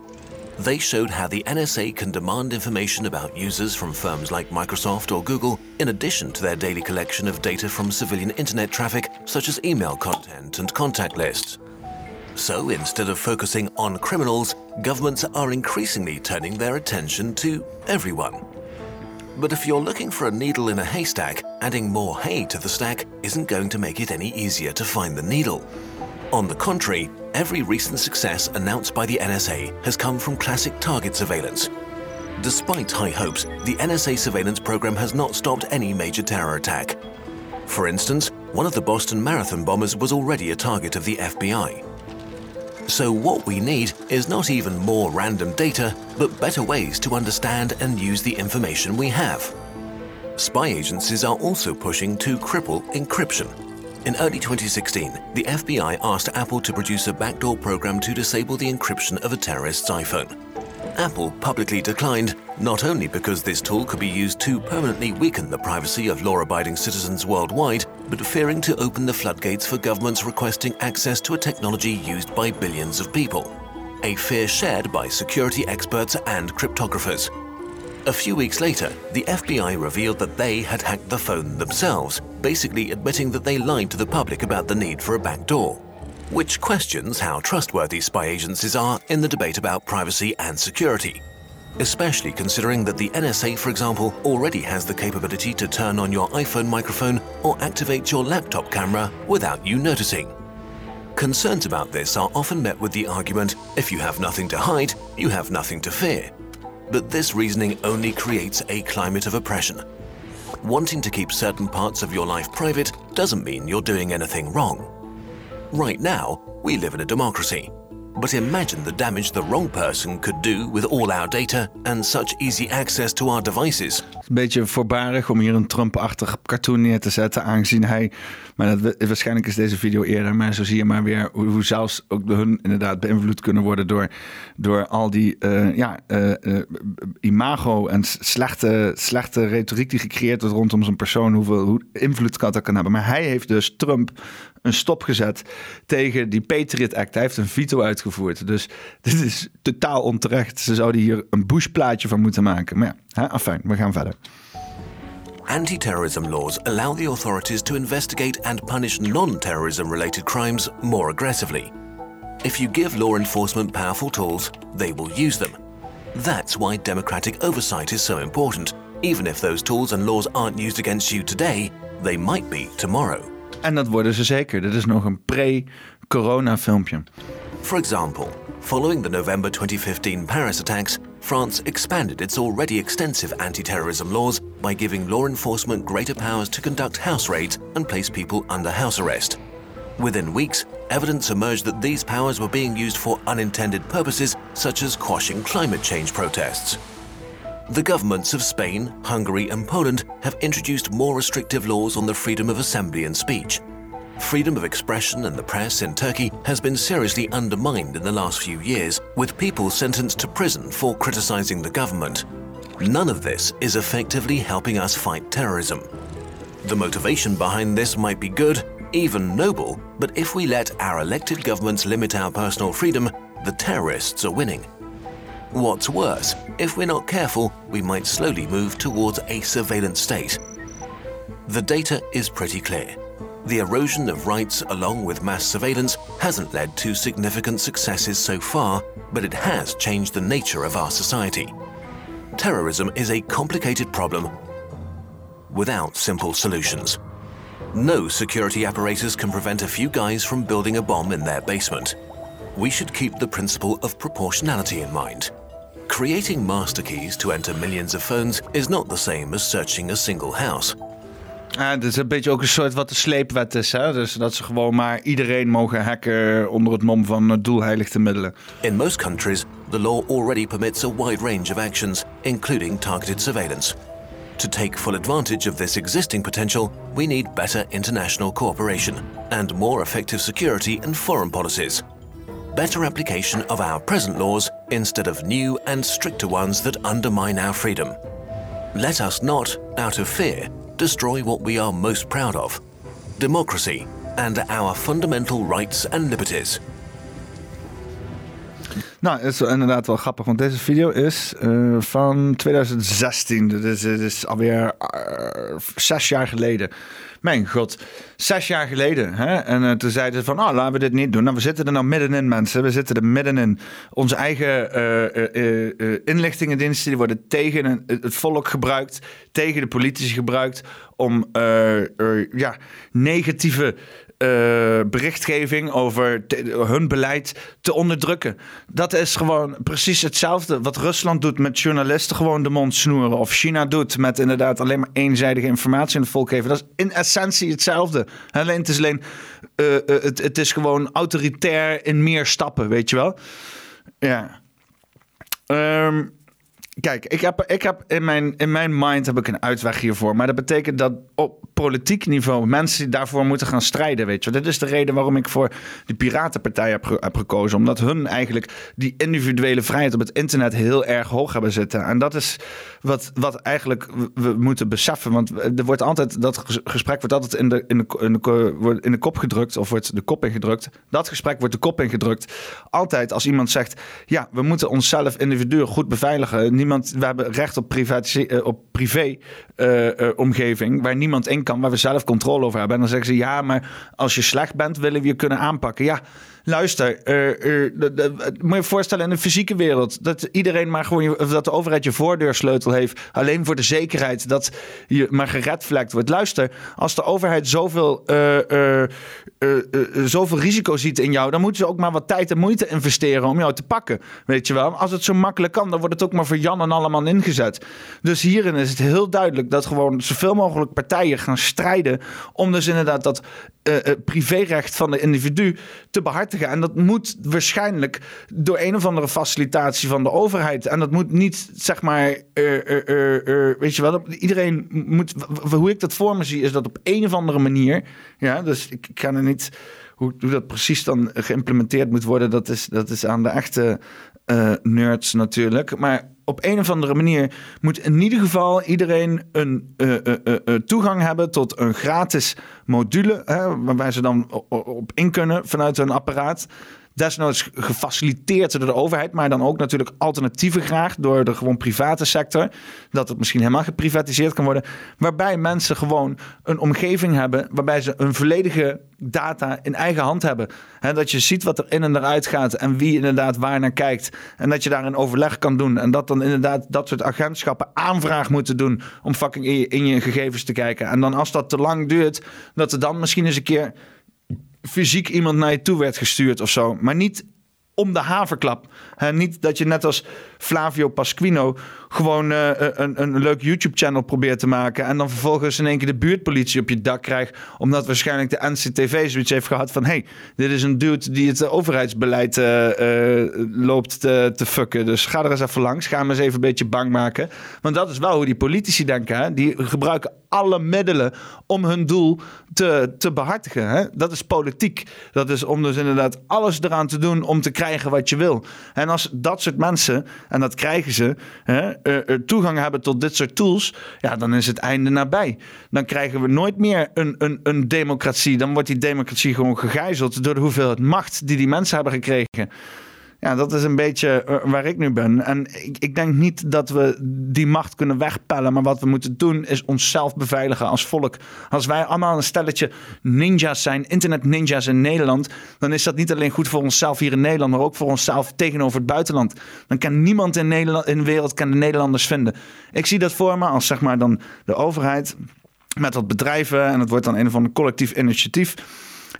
They showed how the NSA can demand information about users from firms like Microsoft or Google, in addition to their daily collection of data from civilian internet traffic, such as email content and contact lists. So instead of focusing on criminals, governments are increasingly turning their attention to everyone. But if you're looking for a needle in a haystack, adding more hay to the stack isn't going to make it any easier to find the needle. On the contrary, every recent success announced by the NSA has come from classic target surveillance. Despite high hopes, the NSA surveillance program has not stopped any major terror attack. For instance, one of the Boston Marathon bombers was already a target of the FBI. So, what we need is not even more random data, but better ways to understand and use the information we have. Spy agencies are also pushing to cripple encryption. In early 2016, the FBI asked Apple to produce a backdoor program to disable the encryption of a terrorist's iPhone. Apple publicly declined, not only because this tool could be used to permanently weaken the privacy of law abiding citizens worldwide, but fearing to open the floodgates for governments requesting access to a technology used by billions of people. A fear shared by security experts and cryptographers. A few weeks later, the FBI revealed that they had hacked the phone themselves, basically admitting that they lied to the public about the need for a backdoor which questions how trustworthy spy agencies are in the debate about privacy and security. Especially considering that the NSA, for example, already has the capability to turn on your iPhone microphone or activate your laptop camera without you noticing. Concerns about this are often met with the argument if you have nothing to hide, you have nothing to fear. But this reasoning only creates a climate of oppression. Wanting to keep certain parts of your life private doesn't mean you're doing anything wrong. Right now, we live in a democracy. But imagine the damage the wrong person could do with all our data and such easy access to our devices. Een beetje voorbarig om hier een Trump-achtig cartoon neer te zetten, aangezien hij. Maar dat, waarschijnlijk is deze video eerder, maar zo zie je maar weer hoe, zelfs ook hun inderdaad beïnvloed kunnen worden door, door al die uh, ja, uh, imago en slechte, slechte retoriek die gecreëerd wordt rondom zijn persoon, hoeveel hoe invloed dat kan hebben. Maar hij heeft dus Trump een stop gezet tegen die Patriot Act. Hij heeft een veto uitgevoerd. Dus dit is totaal onterecht. Ze zouden hier een Bush-plaatje van moeten maken. Maar ja, afijn, we gaan verder. Anti-terrorism laws allow the authorities to investigate and punish non-terrorism related crimes more aggressively. If you give law enforcement powerful tools, they will use them. That's why democratic oversight is so important. Even if those tools and laws aren't used against you today, they might be tomorrow. En dat worden ze zeker. Dit is nog een pre-corona filmpje. For example, following the November 2015 Paris attacks, France expanded its already extensive anti-terrorism laws by giving law enforcement greater powers to conduct house raids and place people under house arrest. Within weeks, evidence emerged that these powers were being used for unintended purposes such as quashing climate change protests. The governments of Spain, Hungary, and Poland have introduced more restrictive laws on the freedom of assembly and speech. Freedom of expression and the press in Turkey has been seriously undermined in the last few years, with people sentenced to prison for criticizing the government. None of this is effectively helping us fight terrorism. The motivation behind this might be good, even noble, but if we let our elected governments limit our personal freedom, the terrorists are winning. What's worse, if we're not careful, we might slowly move towards a surveillance state. The data is pretty clear. The erosion of rights along with mass surveillance hasn't led to significant successes so far, but it has changed the nature of our society. Terrorism is a complicated problem without simple solutions. No security apparatus can prevent a few guys from building a bomb in their basement. We should keep the principle of proportionality in mind. Creating master keys to enter millions of phones is not the same as searching a single house. Ja, het is een beetje ook een soort wat de sleepwet is. Hè? Dus dat ze gewoon maar iedereen mogen hacken onder het mom van doelheiligde middelen. In most countries, the law already permits a wide range of actions, including targeted surveillance. To take full advantage of this existing potential, we need better international cooperation and more effective security and foreign policies. Better application of our present laws instead of new and stricter ones that undermine our freedom. Let us not, out of fear, destroy what we are most proud of democracy and our fundamental rights and liberties. Nou, het is inderdaad wel grappig, want deze video is uh, van 2016. Dus het is alweer uh, zes jaar geleden. Mijn god, zes jaar geleden. Hè? En uh, toen zeiden ze van, oh, laten we dit niet doen. Nou, we zitten er nou middenin, mensen. We zitten er middenin. Onze eigen inlichtingendiensten die worden tegen het volk gebruikt, tegen de politici gebruikt om ja, negatieve uh, berichtgeving over hun beleid te onderdrukken. Dat is gewoon precies hetzelfde wat Rusland doet met journalisten gewoon de mond snoeren. Of China doet met inderdaad alleen maar eenzijdige informatie aan het volk geven. Dat is in essentie hetzelfde. Alleen het is alleen, uh, uh, het, het is gewoon autoritair in meer stappen, weet je wel? Ja. Um, Kijk, ik heb, ik heb in, mijn, in mijn mind heb ik een uitweg hiervoor. Maar dat betekent dat op politiek niveau mensen daarvoor moeten gaan strijden. Weet je. Dit is de reden waarom ik voor de Piratenpartij heb, gekozen. Omdat hun eigenlijk die individuele vrijheid op het internet heel erg hoog hebben zitten. En dat is wat, wat eigenlijk we moeten beseffen. Want er wordt altijd, dat gesprek wordt altijd in de, in de, in de kop gedrukt. Of wordt de kop ingedrukt. Dat gesprek wordt de kop ingedrukt. Altijd als iemand zegt, ja, we moeten onszelf individueel goed beveiligen niemand, we hebben recht op, uh, op privé uh, uh, omgeving waar niemand in kan, waar we zelf controle over hebben. En dan zeggen ze ja, maar als je slecht bent, willen we je kunnen aanpakken. Ja, luister, uh, moet je je voorstellen in de fysieke wereld dat iedereen maar gewoon, dat de overheid je voordeursleutel heeft, alleen voor de zekerheid dat je maar geredvlekt wordt. Luister, als de overheid zoveel, uh, zoveel risico ziet in jou, dan moeten ze ook maar wat tijd en moeite investeren om jou te pakken. Weet je wel? Als het zo makkelijk kan, dan wordt het ook maar voor Jan en allemaal ingezet. Dus hierin is het heel duidelijk dat gewoon zoveel mogelijk partijen gaan strijden om dus inderdaad dat privérecht van de individu te behartigen en dat moet waarschijnlijk door een of andere facilitatie van de overheid. En dat moet niet, zeg maar, weet je wel, iedereen moet, hoe ik dat voor me zie, is dat op een of andere manier, ja, dus ik, ga er niet, hoe, hoe, dat precies dan geïmplementeerd moet worden, dat is, dat is aan de echte nerds natuurlijk. Maar op een of andere manier moet in ieder geval iedereen een uh, uh, toegang hebben tot een gratis module. Hè, waarbij ze dan op in kunnen vanuit hun apparaat desnoods gefaciliteerd door de overheid, maar dan ook natuurlijk alternatieven graag door de gewoon private sector. Dat het misschien helemaal geprivatiseerd kan worden. Waarbij mensen gewoon een omgeving hebben waarbij ze een volledige data in eigen hand hebben. He, dat je ziet wat er in en eruit gaat en wie inderdaad waar naar kijkt. En dat je daar een overleg kan doen. En dat dan inderdaad dat soort agentschappen aanvraag moeten doen om fucking in je, in je gegevens te kijken. En dan als dat te lang duurt, dat er dan misschien eens een keer fysiek iemand naar je toe werd gestuurd of zo. Maar niet om de haverklap. Niet dat je net als Flavio Pasquino gewoon uh, een, een leuk YouTube-channel probeert te maken. En dan vervolgens in één keer de buurtpolitie op je dak krijgt. Omdat waarschijnlijk de NCTV zoiets heeft gehad van: hey, dit is een dude die het overheidsbeleid uh, loopt te, te fucken. Dus ga er eens even langs. Ga hem eens even een beetje bang maken. Want dat is wel hoe die politici denken. Hè? Die gebruiken alle middelen om hun doel te, te behartigen. Hè? Dat is politiek. Dat is om dus inderdaad alles eraan te doen om te krijgen wat je wil. En als dat soort mensen, en dat krijgen ze, hè, toegang hebben tot dit soort tools, ja, dan is het einde nabij. Dan krijgen we nooit meer een, een, een democratie. Dan wordt die democratie gewoon gegijzeld door de hoeveelheid macht die die mensen hebben gekregen. Ja, dat is een beetje eh, waar ik nu ben. En ik, ik, denk niet dat we die macht kunnen wegpellen. Maar wat we moeten doen is onszelf beveiligen als volk. Als wij allemaal een stelletje ninja's zijn, internet ninja's in Nederland. Dan is dat niet alleen goed voor onszelf hier in Nederland, maar ook voor onszelf tegenover het buitenland. Dan kan niemand in, Nederland, in de wereld kan de Nederlanders vinden. Ik zie dat voor me als zeg maar dan de overheid met wat bedrijven. En het wordt dan een of ander collectief initiatief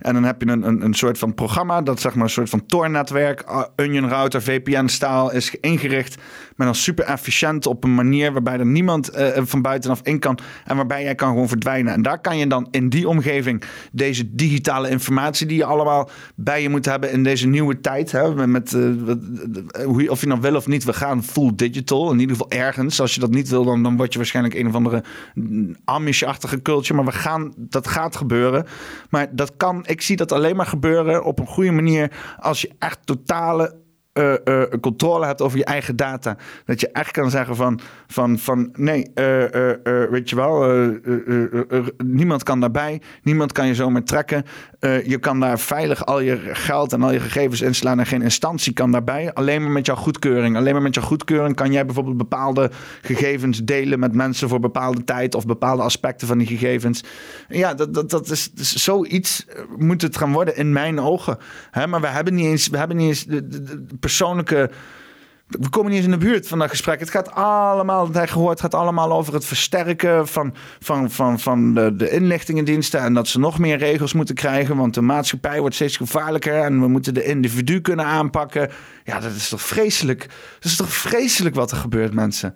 En dan heb je een, een, een soort van programma dat zeg maar een soort van Tor-netwerk, Onion Router, VPN-staal is ingericht. Maar dan super efficiënt op een manier waarbij er niemand uh, van buitenaf in kan. En waarbij jij kan gewoon verdwijnen. En daar kan je dan in die omgeving deze digitale informatie die je allemaal bij je moet hebben in deze nieuwe tijd. Hè, met, of je nou wil of niet, we gaan full digital. In ieder geval ergens. Als je dat niet wil, dan, dan word je waarschijnlijk een of andere Amish-achtige culture. Maar we gaan, dat gaat gebeuren. Maar dat kan, ik zie dat alleen maar gebeuren op een goede manier als je echt totale uh, uh, controle hebt over je eigen data. Dat je echt kan zeggen van, van, van nee, uh, weet je wel, niemand kan daarbij, niemand kan je zomaar trekken. je kan daar veilig al je geld en al je gegevens inslaan en geen instantie kan daarbij. Alleen maar met jouw goedkeuring. Alleen maar met jouw goedkeuring kan jij bijvoorbeeld bepaalde gegevens delen met mensen voor bepaalde tijd of bepaalde aspecten van die gegevens. Ja, dat, dat, dat is, zoiets moet het gaan worden in mijn ogen. Hè, maar we hebben niet eens, we hebben niet eens de, de persoonlijke. We komen niet eens in de buurt van dat gesprek. Het gaat allemaal, dat hij gehoord, gaat allemaal over het versterken van, van, van, van de, de inlichtingendiensten. En dat ze nog meer regels moeten krijgen. Want de maatschappij wordt steeds gevaarlijker. En we moeten de individu kunnen aanpakken. Ja, dat is toch vreselijk. Dat is toch vreselijk wat er gebeurt, mensen.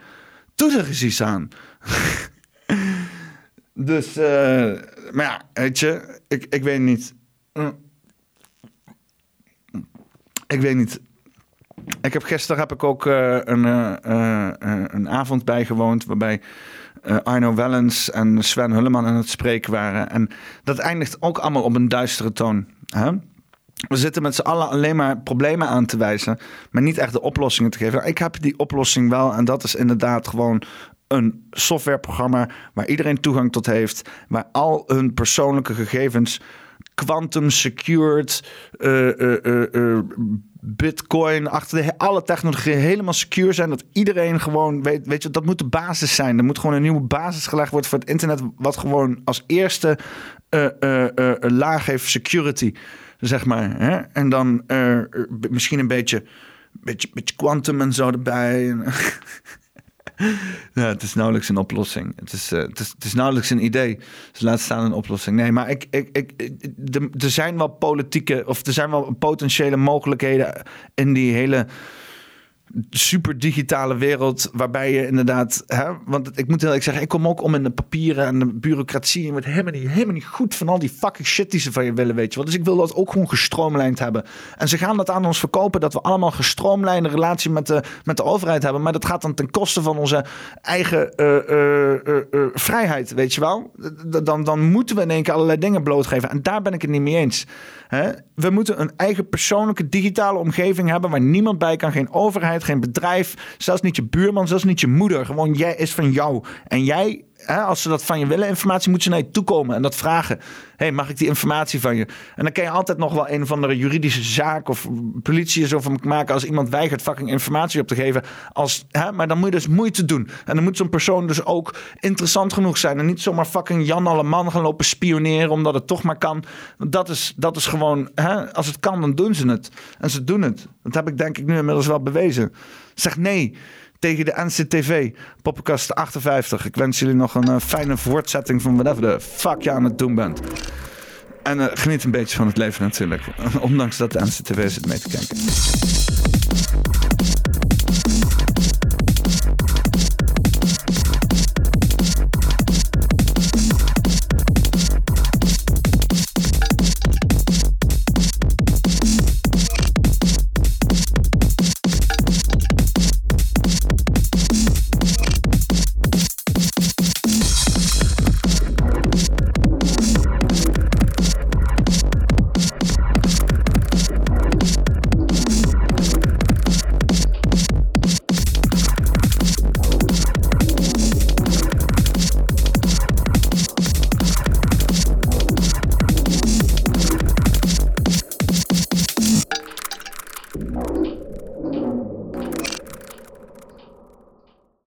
Doe er eens iets aan. dus, uh, maar ja, weet je, ik, ik weet niet. Ik weet niet. Ik heb gisteren heb ik ook uh, een, uh, uh, een avond bijgewoond waarbij Arno Wellens en Sven Hulleman aan het spreken waren. En dat eindigt ook allemaal op een duistere toon. Hè? We zitten met z'n allen alleen maar problemen aan te wijzen, maar niet echt de oplossingen te geven. Ik heb die oplossing wel en dat is inderdaad gewoon een softwareprogramma waar iedereen toegang tot heeft, waar al hun persoonlijke gegevens quantum secured, uh, uh, uh, bitcoin, achter de, alle technologieën helemaal secure zijn. Dat iedereen gewoon weet, weet je, dat moet de basis zijn. Er moet gewoon een nieuwe basis gelegd worden voor het internet, wat gewoon als eerste laag heeft security, zeg maar. Hè? En dan misschien een beetje, beetje, beetje quantum en zo erbij. ja, het is nauwelijks een oplossing. Het is, uh, het is, het is nauwelijks een idee. Dus laat staan een oplossing. Nee, maar ik, ik, ik, er zijn wel politieke, of er zijn wel potentiële mogelijkheden in die hele super digitale wereld waarbij je inderdaad, hè, want ik moet heel eerlijk zeggen, ik kom ook om in de papieren en de bureaucratie en wordt helemaal niet, helemaal niet goed van al die fucking shit die ze van je willen, weet je. Dus ik wil dat ook gewoon gestroomlijnd hebben. En ze gaan dat aan ons verkopen dat we allemaal gestroomlijnde relatie met de, met de overheid hebben, maar dat gaat dan ten koste van onze eigen uh, uh, uh, vrijheid, weet je wel. Dan, dan moeten we in één keer allerlei dingen blootgeven en daar ben ik het niet mee eens. Hè? We moeten een eigen persoonlijke digitale omgeving hebben waar niemand bij kan, geen overheid geen bedrijf, zelfs niet je buurman, zelfs niet je moeder. Gewoon jij is van jou. En jij, hè, als ze dat van je willen, informatie, moet ze naar je toe komen en dat vragen. hey, mag ik die informatie van je? En dan kan je altijd nog wel een of andere juridische zaak of politie zo van maken als iemand weigert fucking informatie op te geven. Als, hè, maar dan moet je dus moeite doen. En dan moet zo'n persoon dus ook interessant genoeg zijn en niet zomaar fucking Jan Alleman gaan lopen spioneren omdat het toch maar kan. Dat is, dat is gewoon, hè, als het kan, dan doen ze het. En ze doen het. Dat heb ik denk ik nu inmiddels wel bewezen. Zeg nee tegen de NCTV, Poppenkast 58. Ik wens jullie nog een uh, fijne voortzetting van whatever de fuck je aan het doen bent. En uh, geniet een beetje van het leven natuurlijk. Ondanks dat de NCTV zit mee te kijken.